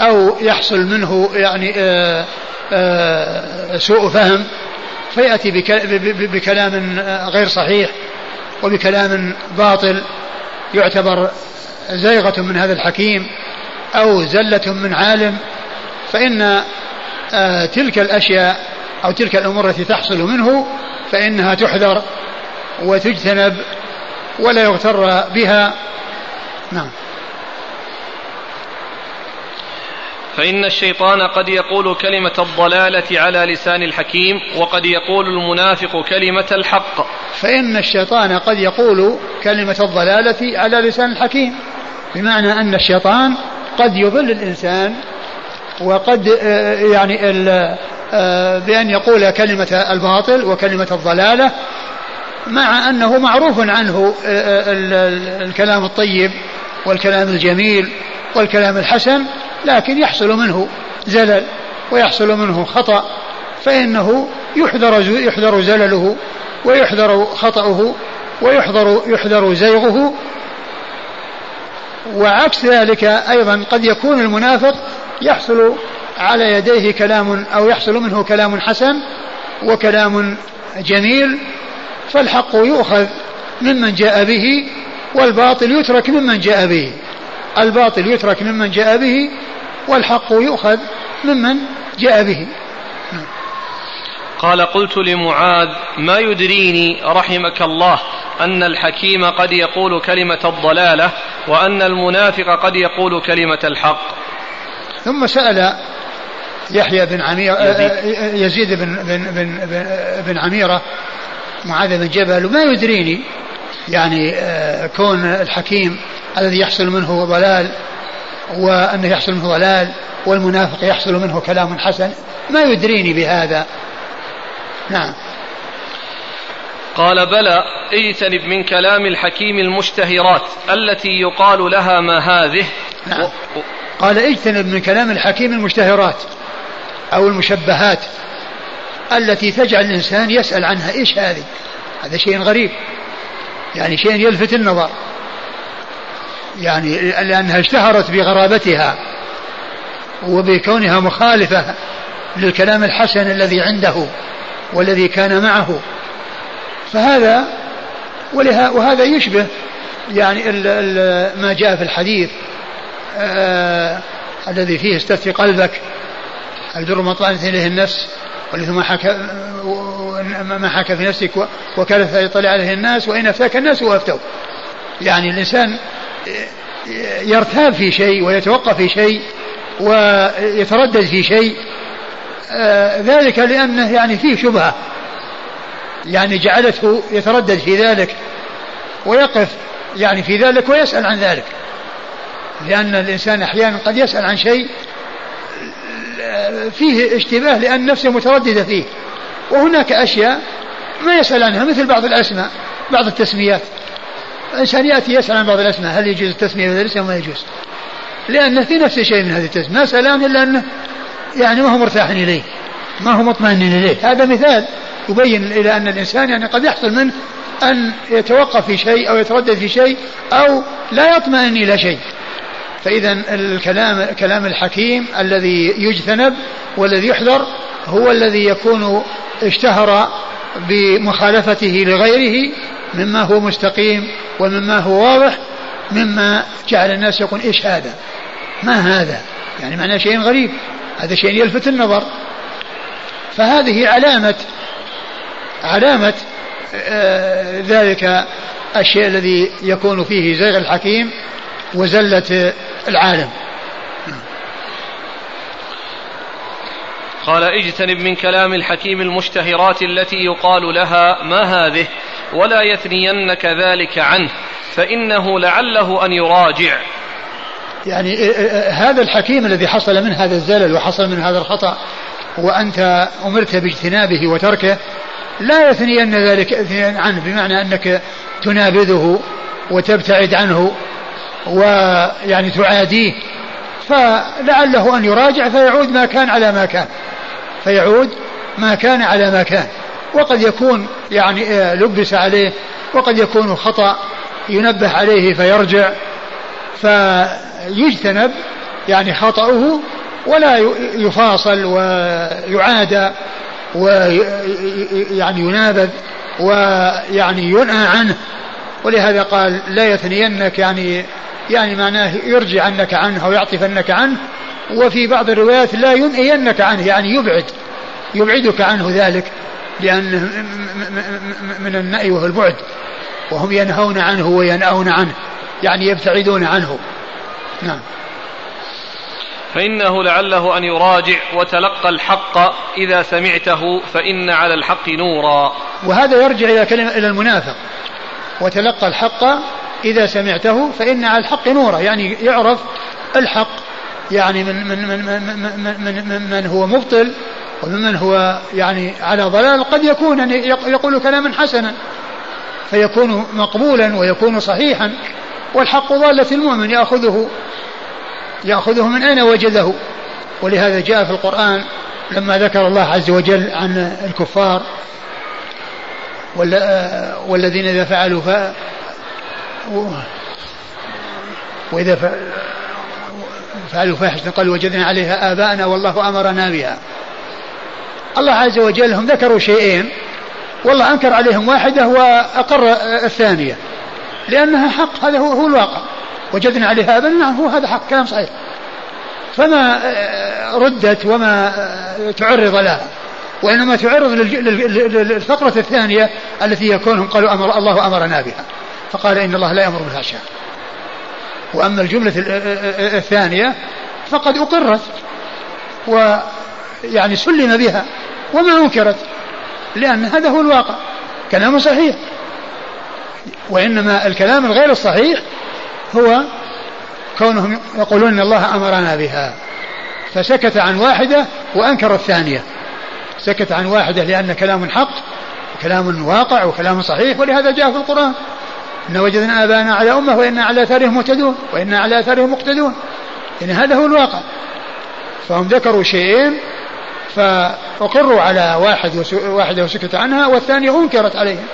أو يحصل منه يعني آآ آه، آآ آه، سوء فهم فيأتي بكلام غير صحيح وبكلام باطل يعتبر زيغة من هذا الحكيم أو زلة من عالم. فإن آه، تلك الأشياء أو تلك الأمور التي تحصل منه فإنها تحذر وتجتنب ولا يغتر بها. نعم. فإن الشيطان قد يقول كلمة الضلالة على لسان الحكيم وقد يقول المنافق كلمة الحق. فإن الشيطان قد يقول كلمة الضلالة على لسان الحكيم بمعنى أن الشيطان قد يضل الإنسان وقد آه، يعني آه، بأن يقول كلمة الباطل وكلمة الضلالة مع أنه معروف عنه آه، الكلام الطيب والكلام الجميل والكلام الحسن لكن يحصل منه زلل ويحصل منه خطأ فإنه يحذر يحذر زلله ويحذر خطأه ويحذر يحذر زيغه. وعكس ذلك أيضا قد يكون المنافق يحصل على يديه كلام أو يحصل منه كلام حسن وكلام جميل فالحق يؤخذ ممن جاء به والباطل يترك ممن جاء به. الباطل يترك ممن جاء به والحق يؤخذ ممن جاء به. قال قلت لمعاذ ما يدريني رحمك الله أن الحكيم قد يقول كلمة الضلالة وأن المنافق قد يقول كلمة الحق؟ ثم سأل يحيى بن عميرة يزيد, يزيد بن, بن, بن, بن, بن عميرة معاذ بن جبل وما يدريني. يعني آه، كون الحكيم الذي يحصل منه ضلال وأنه يحصل منه ضلال والمنافق يحصل منه كلام حسن ما يدريني بهذا. نعم. قال بلى اجتنب من كلام الحكيم المشتهرات التي يقال لها ما هذه. نعم. و... قال اجتنب من كلام الحكيم المشتهرات أو المشبهات. التي تجعل الإنسان يسأل عنها إيش هذه؟ هذا شيء غريب. يعني شيء يلفت النظر. يعني لأنها اشتهرت بغرابتها وبكونها مخالفة للكلام الحسن الذي عنده والذي كان معه. فهذا ولها وهذا يشبه يعني ما جاء في الحديث آه الذي فيه استفتي قلبك البر ما طعنت إليه النفس. والإثم ما حكى ما حكى في نفسك وكلف يطلع عليه الناس وإن أفتاك الناس وأفتوا يعني الإنسان يرتاب في شيء ويتوقف في شيء ويتردد في شيء ذلك لأنه يعني فيه شبهة. يعني جعلته يتردد في ذلك ويقف يعني في ذلك ويسأل عن ذلك. لأن الإنسان أحيانا قد يسأل عن شيء فيه اشتباه لأن نفسه مترددة فيه. وهناك أشياء ما يسأل عنها مثل بعض الأسماء بعض التسميات. الإنسان يأتي يسأل عن بعض الأسماء هل يجوز التسمية الاسم أو ما يجوز؟ لأنه في نفسه شيء من هذه التسمية. ما سألان إلا أنه يعني ما هو مرتاح إليه ما هو مطمئن إليه. هذا مثال يبين إلى أن الإنسان يعني قد يحصل منه أن يتوقف في شيء أو يتردد في شيء أو لا يطمئن إلى شيء. فإذا الكلام كلام الحكيم الذي يجتنب والذي يحذر هو الذي يكون اشتهر بمخالفته لغيره مما هو مستقيم ومما هو واضح مما جعل الناس يقول إيش هذا؟ ما هذا؟ يعني معناه شيء غريب هذا شيء يلفت النظر فهذه علامة علامة آه، ذلك الشيء الذي يكون فيه زيغ الحكيم وزلة العالم. قال اجتنب من كلام الحكيم المشتهرات التي يقال لها ما هذه ولا يثنينك ذلك عنه فإنه لعله أن يراجع. يعني هذا الحكيم الذي حصل من هذا الزلل وحصل من هذا الخطأ وأنت أمرت باجتنابه وتركه لا يثنين ذلك عنه بمعنى أنك تنابذه وتبتعد عنه ويعني تعاديه. فلعله أن يراجع فيعود ما كان على ما كان. فيعود ما كان على ما كان. وقد يكون يعني آه، لبس عليه وقد يكون خطأ ينبه عليه فيرجع. فيجتنب يعني خطأه ولا يفاصل ويعادى ويعني ينابذ ويعني ينهى عنه. ولهذا قال لا يثنينك يعني يعني معناه يرجع عنك عنه أو يعطفنك عنه. وفي بعض الروايات لا ينهينك عنه يعني يبعد يبعدك عنه ذلك لأنه من النأي وهو البعد. وهم ينهون عنه وينأون عنه يعني يبتعدون عنه. نعم. فإنه لعله أن يراجع وتلقى الحق إذا سمعته فإن على الحق نورا. وهذا يرجع إلى كلمة إلى المنافق. وتلقى الحق إذا سمعته فإن على الحق نورا يعني يعرف الحق. يعني من من من من, من, من, من, هو مبطل وممن هو يعني على ضلال قد يكون أن يقول كلاما حسنا فيكون مقبولا ويكون صحيحا. والحق ضالة المؤمن يأخذه يأخذه من أين وجده؟ ولهذا جاء في القرآن لما ذكر الله عز وجل عن الكفار والذين إذا فعلوا ف وإذا فعلوا فاحشة قالوا وجدنا عليها آباءنا والله أمرنا بها. الله عز وجل هم ذكروا شيئين. والله أنكر عليهم واحدة وأقر الثانية. لأنها حق هذا هو, هو الواقع. وجدنا عليها آباءنا نعم هو هذا حق كلام صحيح. فما ردت وما تعرض لها. وإنما تعرض للفقرة الثانية التي يكونهم قالوا أمر الله أمرنا بها. فقال إن الله لا يأمر بالفحشاء وأما الجملة الثانية فقد أقرت ويعني سلم بها وما أنكرت لأن هذا هو الواقع. كلام صحيح. وإنما الكلام الغير الصحيح هو كونهم يقولون إن الله أمرنا بها. فسكت عن واحدة وأنكر الثانية. سكت عن واحدة لأن كلام حق كلام واقع وكلام صحيح ولهذا جاء في القرآن. ان وجدنا ابانا على امه وأنا على اثارهم مهتدون وأنا على اثارهم مقتدون. يعني هذا هو الواقع. فهم ذكروا شيئين فأقروا على واحد واحدة وسكت عنها والثانية أنكرت عليهم.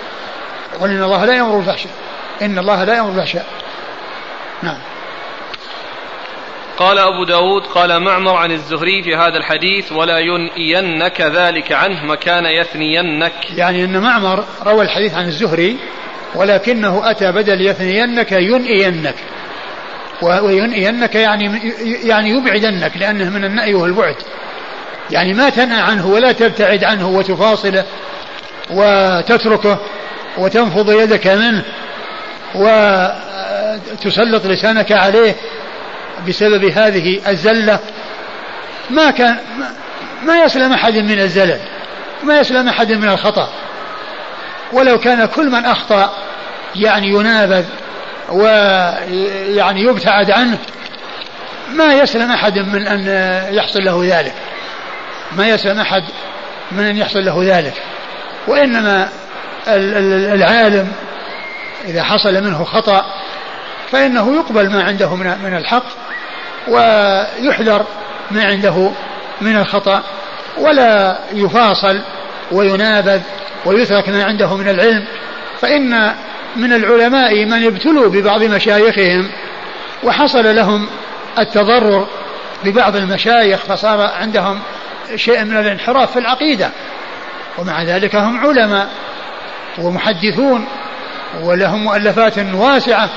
قل إن الله لا يأمر بالفحشاء. إن الله لا يأمر بالفحشاء. نعم. قال أبو داود قال معمر عن الزهري في هذا الحديث ولا ينئينك ذلك عنه مكان يثنينك. يعني أن معمر روى الحديث عن الزهري ولكنه أتى بدل يثنينك ينئينك. وينئينك يعني يعني يبعدنك لأنه من النأي والبعد. يعني ما تنأى عنه ولا تبتعد عنه وتفاصله وتتركه وتنفض يدك منه وتسلط لسانك عليه بسبب هذه الزلة. ما كان ما يسلم أحد من الزلل. ما يسلم أحد من الخطأ. ولو كان كل من أخطأ يعني ينابذ ويعني يبتعد عنه ما يسلم أحد من أن يحصل له ذلك. ما يسلم أحد من أن يحصل له ذلك. وإنما العالم إذا حصل منه خطأ فإنه يقبل ما عنده من الحق. ويحذر ما عنده من الخطأ ولا يفاصل وينابذ ويترك ما عنده من العلم. فإن من العلماء من ابتلوا ببعض مشايخهم وحصل لهم التضرر ببعض المشايخ فصار عندهم شيء من الانحراف في العقيدة. ومع ذلك هم علماء ومحدثون ولهم مؤلفات واسعة.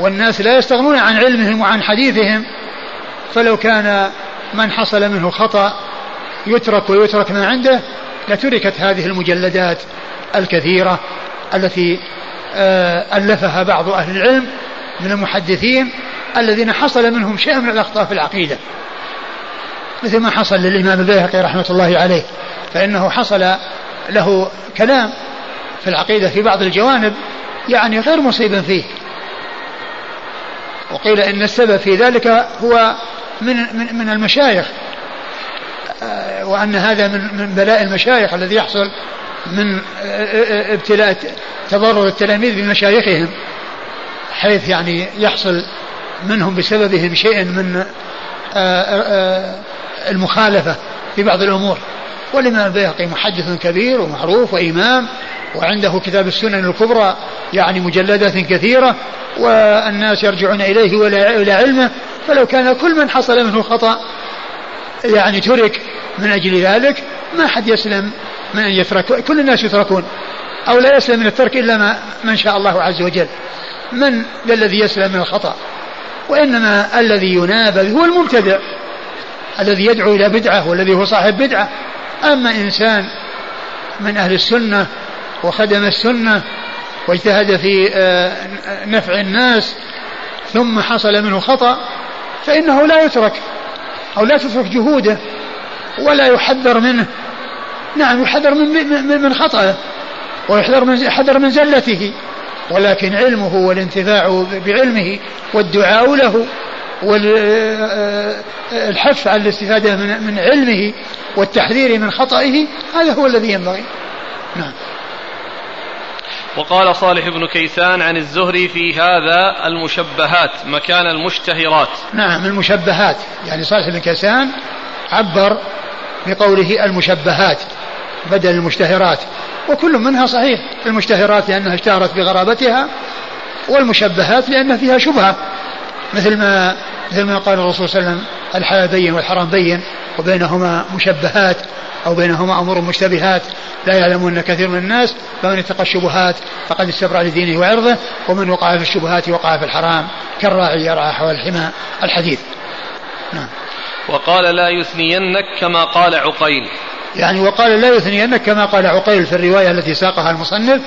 والناس لا يستغنون عن علمهم وعن حديثهم. فلو كان من حصل منه خطأ يترك ويترك ما عنده لتركت هذه المجلدات الكثيرة التي آه، ألفها بعض أهل العلم من المحدثين الذين حصل منهم شيء من الأخطاء في العقيدة. مثل ما حصل للإمام البيهقي رحمة الله عليه فإنه حصل له كلام في العقيدة في بعض الجوانب يعني غير مصيب فيه. وقيل إن السبب في ذلك هو من من, من المشايخ. آه، وأن هذا من من بلاء المشايخ الذي يحصل من آه، ابتلاء تضرر التلاميذ بمشايخهم حيث يعني يحصل منهم بسببهم شيء من آه، المخالفة في بعض الأمور. والإمام البيهقي محدث كبير ومعروف وإمام وعنده كتاب السنن الكبرى يعني مجلدات كثيرة والناس يرجعون إليه وإلى علمه فلو كان كل من حصل منه خطأ يعني ترك من أجل ذلك ما حد يسلم من أن يترك كل الناس يتركون أو لا يسلم من الترك إلا ما من شاء الله عز وجل. من الذي يسلم من الخطأ؟ وإنما الذي ينابذ هو المبتدع الذي يدعو إلى بدعة والذي هو صاحب بدعة. أما إنسان من أهل السنة وخدم السنة واجتهد في آه، نفع الناس ثم حصل منه خطأ فإنه لا يترك أو لا تترك جهوده ولا يحذر منه. نعم يحذر من من, خطأه ويحذر من يحذر من زلته ولكن علمه والانتفاع بعلمه والدعاء له والحث على الاستفادة من علمه والتحذير من خطئه هذا هو الذي ينبغي. نعم. وقال صالح بن كيسان عن الزهري في هذا المشبهات مكان المشتهرات. نعم المشبهات. يعني صالح بن كيسان عبر بقوله المشبهات بدل المشتهرات. وكل منها صحيح المشتهرات لأنها اشتهرت بغرابتها والمشبهات لأن فيها شبهة. مثل ما مثل ما قال الرسول صلى الله عليه وسلم الحلال بين والحرام بين وبينهما مشبهات أو بينهما أمور مشتبهات. لا يعلمون كثير من الناس فمن اتقى الشبهات فقد استبرع لدينه وعرضه ومن وقع في الشبهات وقع في الحرام. كالراعي يرعى حول الحمى الحديث نعم. وقال لا يثنينك كما قال عقيل. يعني وقال لا يثنينك كما قال عقيل في الرواية التي ساقها المصنف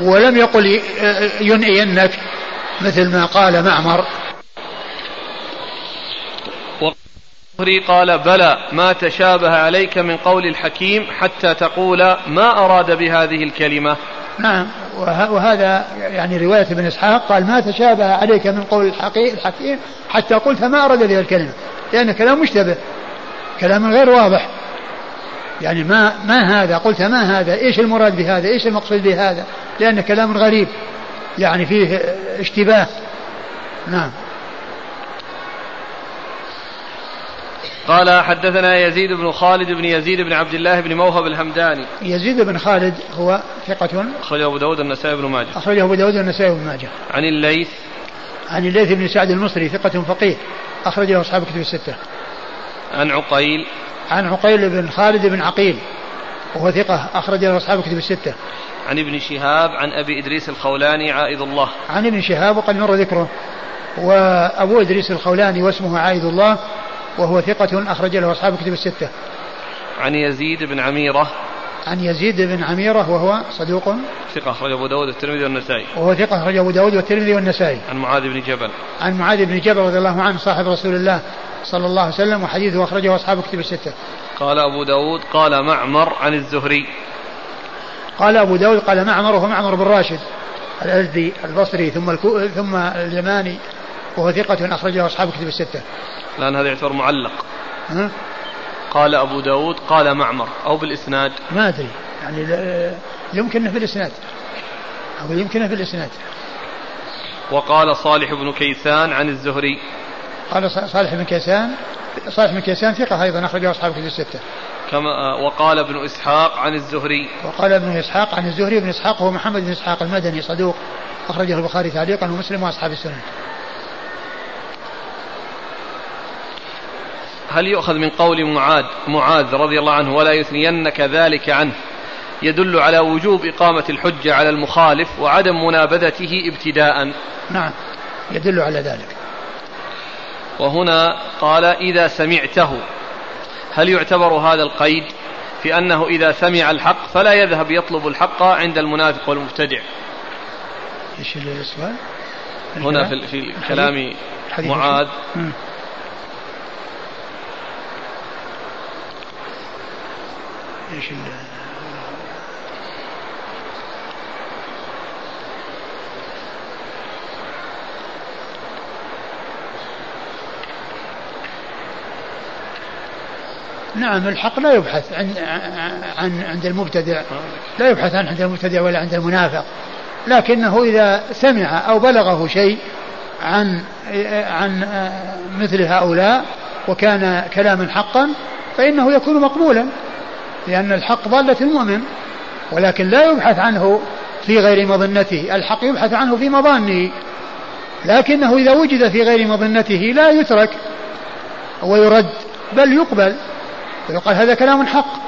ولم يقل ينئينك. مثل ما قال معمر. الزهري قال بلى ما تشابه عليك من قول الحكيم حتى تقول ما أراد بهذه الكلمة. نعم. وهذا يعني رواية ابن إسحاق قال ما تشابه عليك من قول الحكيم حتى قلت ما أراد بها الكلمة. لأن كلام مشتبه. كلام غير واضح. يعني ما ما هذا؟ قلت ما هذا؟ إيش المراد بهذا؟ إيش المقصود بهذا؟ لأن كلام غريب. يعني فيه اشتباه. نعم. قال حدثنا يزيد بن خالد بن يزيد بن عبد الله بن موهب الهمداني. يزيد بن خالد هو ثقة أخرجه أبو داود النسائي بن ماجه. أخرجه أبو داود النسائي بن ماجه. عن الليث. عن الليث بن سعد المصري ثقة فقيه. أخرجه أصحاب كتب الستة. عن عقيل. عن عقيل بن خالد بن عقيل. وهو ثقة. أخرج له أصحاب كتب الستة. عن ابن شهاب عن أبي إدريس الخولاني عائد الله. عن ابن شهاب وقد مر ذكره. وأبو إدريس الخولاني واسمه عائد الله وهو ثقة أخرج له أصحاب كتب الستة. عن يزيد بن عميرة. عن يزيد بن عميرة وهو صدوق. ثقة أخرج أبو داود والترمذي والنسائي. وهو ثقة أخرج أبو داود والترمذي والنسائي. عن معاذ بن جبل. عن معاذ بن جبل رضي الله عنه صاحب رسول الله صلى الله عليه وسلم وحديثه أخرجه أصحاب كتب الستة. قال أبو داود قال معمر عن الزهري. قال أبو داود قال معمر وهو معمر بن راشد الأزدي البصري ثم الكو... ثم اليماني وهو ثقة أخرجه أصحاب كتب الستة. الآن هذا يعتبر معلق. ها؟ قال أبو داود قال معمر أو بالإسناد. ما أدري. يعني يمكن في الإسناد أو يمكن في الإسناد وقال صالح بن كيسان عن الزهري. قال صالح بن كيسان صالح بن كيسان ثقة أيضا أخرجه أصحاب كتب الستة. كما وقال ابن إسحاق عن الزهري. وقال ابن إسحاق عن الزهري بن إسحاق هو محمد بن إسحاق المدني صدوق أخرجه البخاري تعليقا ومسلم وأصحاب السنن هل يؤخذ من قول معاذ معاذ رضي الله عنه ولا يثنينك ذلك عنه؟ يدل على وجوب إقامة الحجة على المخالف وعدم منابذته ابتداء. نعم يدل على ذلك. وهنا قال إذا سمعته. هل يعتبر هذا القيد في أنه إذا سمع الحق فلا يذهب يطلب الحق عند المنافق والمبتدع؟ إيش السؤال؟ هنا في, في كلام معاذ. إيش نعم الحق لا يبحث عن عن عند المبتدع. لا يبحث عن عند المبتدع ولا عند المنافق. لكنه إذا سمع أو بلغه شيء عن عن مثل هؤلاء وكان كلاما حقا فإنه يكون مقبولا لأن الحق ضالة المؤمن. ولكن لا يبحث عنه في غير مظنته. الحق يبحث عنه في مظانه. لكنه إذا وجد في غير مظنته لا يترك ويرد بل يقبل. ويقال هذا كلام حق.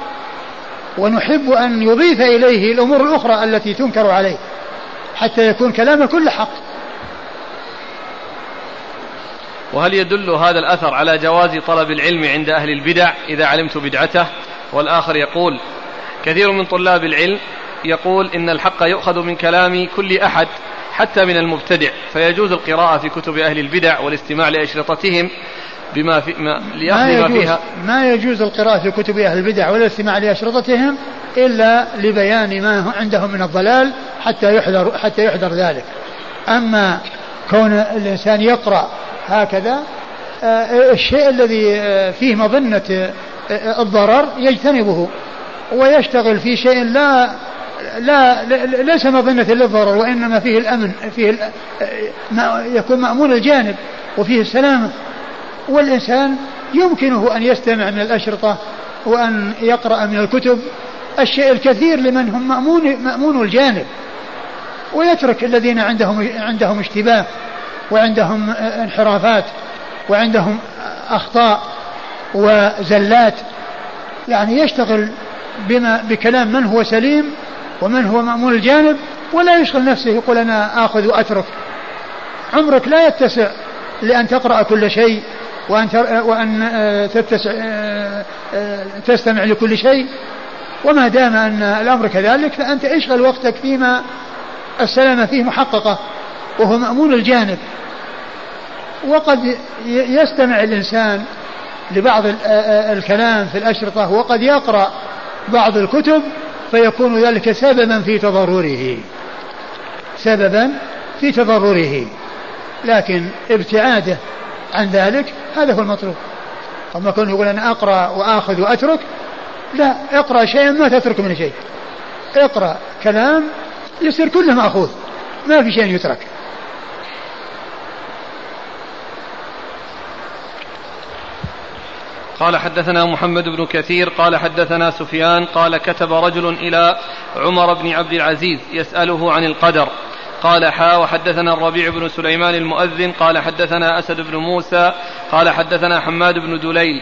ونحب أن يضيف إليه الأمور الأخرى التي تنكر عليه حتى يكون كلامه كل حق. وهل يدل هذا الأثر على جواز طلب العلم عند أهل البدع إذا علمت بدعته؟ والآخر يقول كثير من طلاب العلم يقول إن الحق يؤخذ من كلام كل أحد حتى من المبتدع فيجوز القراءة في كتب أهل البدع والاستماع لأشرطتهم بما في ما لأخذ ما, ما فيها. ما يجوز القراءة في كتب أهل البدع ولا الاستماع لأشرطتهم إلا لبيان ما عندهم من الضلال حتى يحذر حتى يحذر ذلك. أما كون الإنسان يقرأ هكذا آه، الشيء الذي آه، فيه مظنة آه، الضرر يجتنبه ويشتغل في شيء لا لا ليس مظنة للضرر وإنما فيه الأمن فيه يكون مأمون الجانب وفيه السلامة. والإنسان يمكنه أن يستمع من الأشرطة وأن يقرأ من الكتب الشيء الكثير لمن هم مأمون, مأمون الجانب ويترك الذين عندهم عندهم اشتباه وعندهم انحرافات وعندهم أخطاء وزلات يعني يشتغل بما بكلام من هو سليم ومن هو مأمون الجانب ولا يشغل نفسه يقول أنا آخذ وأترك. عمرك لا يتسع لأن تقرأ كل شيء وأن وأن آه، تتسع آه، آه، تستمع لكل شيء. وما دام أن الأمر كذلك فأنت اشغل وقتك فيما السلامة فيه محققة وهو مأمون الجانب. وقد يستمع الإنسان لبعض الكلام في الأشرطة وقد يقرأ بعض الكتب فيكون ذلك سببا في تضرره. سببا في تضرره. لكن ابتعاده عن ذلك هذا هو المطلوب. أما كونه يقول أنا أقرأ وآخذ وأترك لا اقرأ شيئا ما تترك منه شيء. اقرأ كلام يصير كله مأخوذ ما في شيء يترك. قال حدثنا محمد بن كثير قال حدثنا سفيان قال كتب رجل إلى عمر بن عبد العزيز يسأله عن القدر. قال حا وحدثنا الربيع بن سليمان المؤذن قال حدثنا أسد بن موسى قال حدثنا حماد بن دليل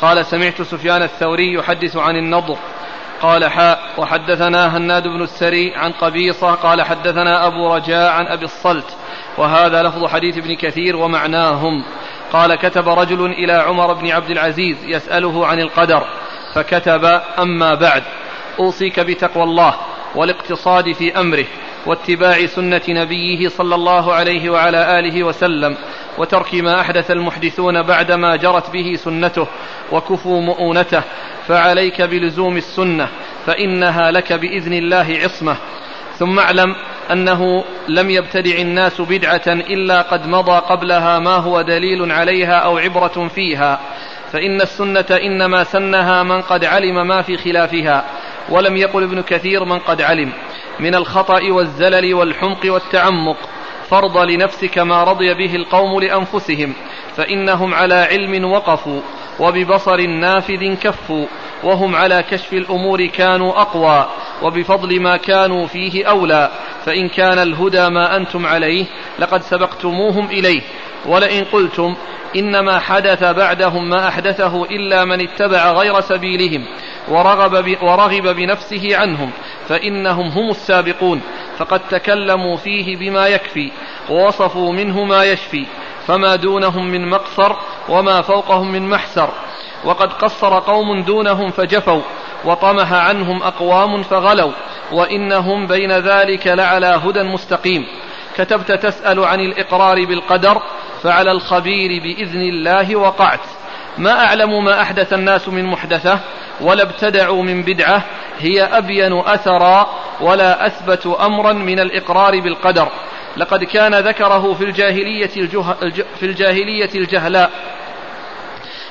قال سمعت سفيان الثوري يحدث عن النضر قال حاء وحدثنا هناد بن السري عن قبيصة قال حدثنا أبو رجاء عن أبي الصلت وهذا لفظ حديث ابن كثير ومعناهم قال كتب رجل إلى عمر بن عبد العزيز يسأله عن القدر فكتب أما بعد أوصيك بتقوى الله والاقتصاد في أمره. واتباع سنة نبيه صلى الله عليه وعلى آله وسلم وترك ما أحدث المحدثون بعدما جرت به سنته وكفوا مؤونته فعليك بلزوم السنة فإنها لك بإذن الله عصمة. ثم اعلم أنه لم يبتدع الناس بدعة إلا قد مضى قبلها ما هو دليل عليها أو عبرة فيها. فإن السنة إنما سنها من قد علم ما في خلافها ولم يقل ابن كثير من قد علم. من الخطأ والزلل والحمق والتعمق. فرض لنفسك ما رضي به القوم لأنفسهم فإنهم على علم وقفوا وببصر نافذ كفوا وهم على كشف الأمور كانوا أقوى وبفضل ما كانوا فيه أولى. فإن كان الهدى ما أنتم عليه لقد سبقتموهم إليه. ولئن قلتم إنما حدث بعدهم ما أحدثه إلا من اتبع غير سبيلهم ورغب, ورغب بنفسه عنهم فإنهم هم السابقون فقد تكلموا فيه بما يكفي ووصفوا منه ما يشفي فما دونهم من مقصر وما فوقهم من محسر وقد قصر قوم دونهم فجفوا وطمح عنهم أقوام فغلوا وإنهم بين ذلك لعلى هدى مستقيم. كتبت تسأل عن الإقرار بالقدر فعلى الخبير بإذن الله وقعت. ما أعلم ما أحدث الناس من محدثة ولا ابتدعوا من بدعة هي أبين أثرا ولا أثبت أمرا من الإقرار بالقدر. لقد كان ذكره في الجاهلية, الجه... في الجاهلية الجهلاء.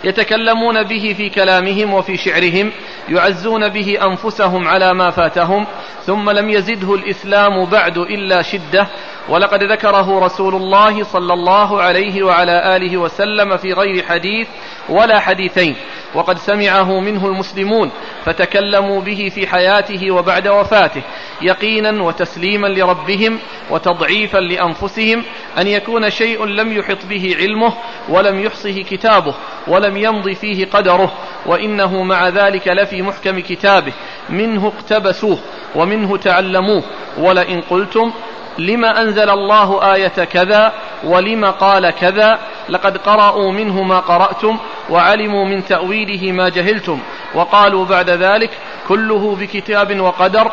يتكلمون به في كلامهم وفي شعرهم يعزون به أنفسهم على ما فاتهم ثم لم يزده الإسلام بعد إلا شدة ولقد ذكره رسول الله صلى الله عليه وعلى آله وسلم في غير حديث ولا حديثين وقد سمعه منه المسلمون فتكلموا به في حياته وبعد وفاته يقينا وتسليما لربهم وتضعيفا لأنفسهم أن يكون شيء لم يحط به علمه ولم يحصه كتابه ولم يمض فيه قدره وإنه مع ذلك لفي محكم كتابه منه اقتبسوه ومنه تعلموه ولئن قلتم لما أنزل الله آية كذا ولم قال كذا لقد قرأوا منه ما قرأتم وعلموا من تأويله ما جهلتم وقالوا بعد ذلك كله بكتاب وقدر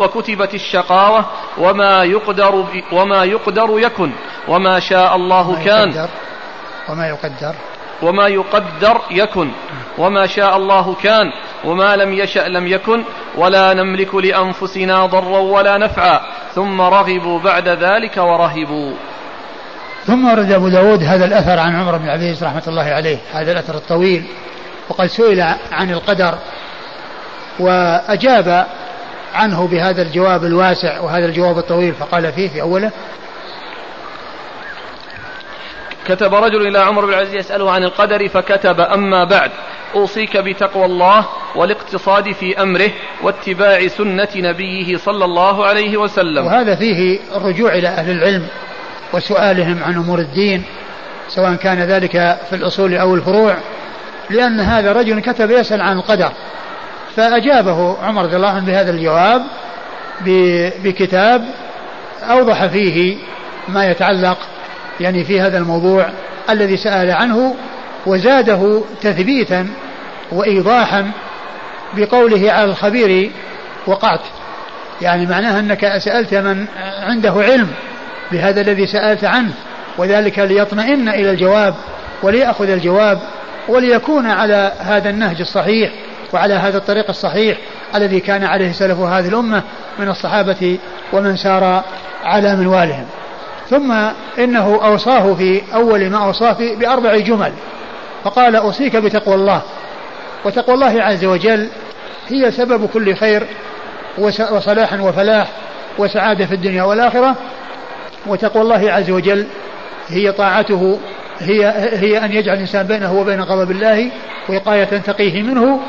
وكتبت الشقاوة وما يقدر وما يقدر يكن وما شاء الله كان. وما يقدر. وما يقدر يكن وما شاء الله كان وما لم يشأ لم يكن ولا نملك لأنفسنا ضرا ولا نفعا ثم رغبوا بعد ذلك ورهبوا. ثم ورد أبو داود هذا الأثر عن عمر بن عبد رحمة الله عليه هذا الأثر الطويل وقد سئل عن القدر وأجاب عنه بهذا الجواب الواسع وهذا الجواب الطويل فقال فيه في أوله كتب رجل إلى عمر بن العزيز يسأله عن القدر فكتب أما بعد. أوصيك بتقوى الله والاقتصاد في أمره واتباع سنة نبيه صلى الله عليه وسلم. وهذا فيه الرجوع إلى أهل العلم وسؤالهم عن أمور الدين سواء كان ذلك في الأصول أو الفروع لأن هذا رجل كتب يسأل عن القدر. فأجابه عمر رضي الله عنه بهذا الجواب بكتاب أوضح فيه ما يتعلق يعني في هذا الموضوع الذي سأل عنه وزاده تثبيتا وإيضاحا بقوله على الخبير وقعت. يعني معناها أنك سألت من عنده علم بهذا الذي سألت عنه وذلك ليطمئن إلى الجواب وليأخذ الجواب وليكون على هذا النهج الصحيح وعلى هذا الطريق الصحيح الذي كان عليه سلف هذه الأمة من الصحابة ومن سار على منوالهم. ثم إنه أوصاه في أول ما أوصاه بأربع جمل. فقال أوصيك بتقوى الله. وتقوى الله عز وجل هي سبب كل خير وصلاح وفلاح وسعادة في الدنيا والآخرة. وتقوى الله عز وجل هي طاعته هي هي أن يجعل الإنسان بينه وبين غضب الله وقاية تقيه منه.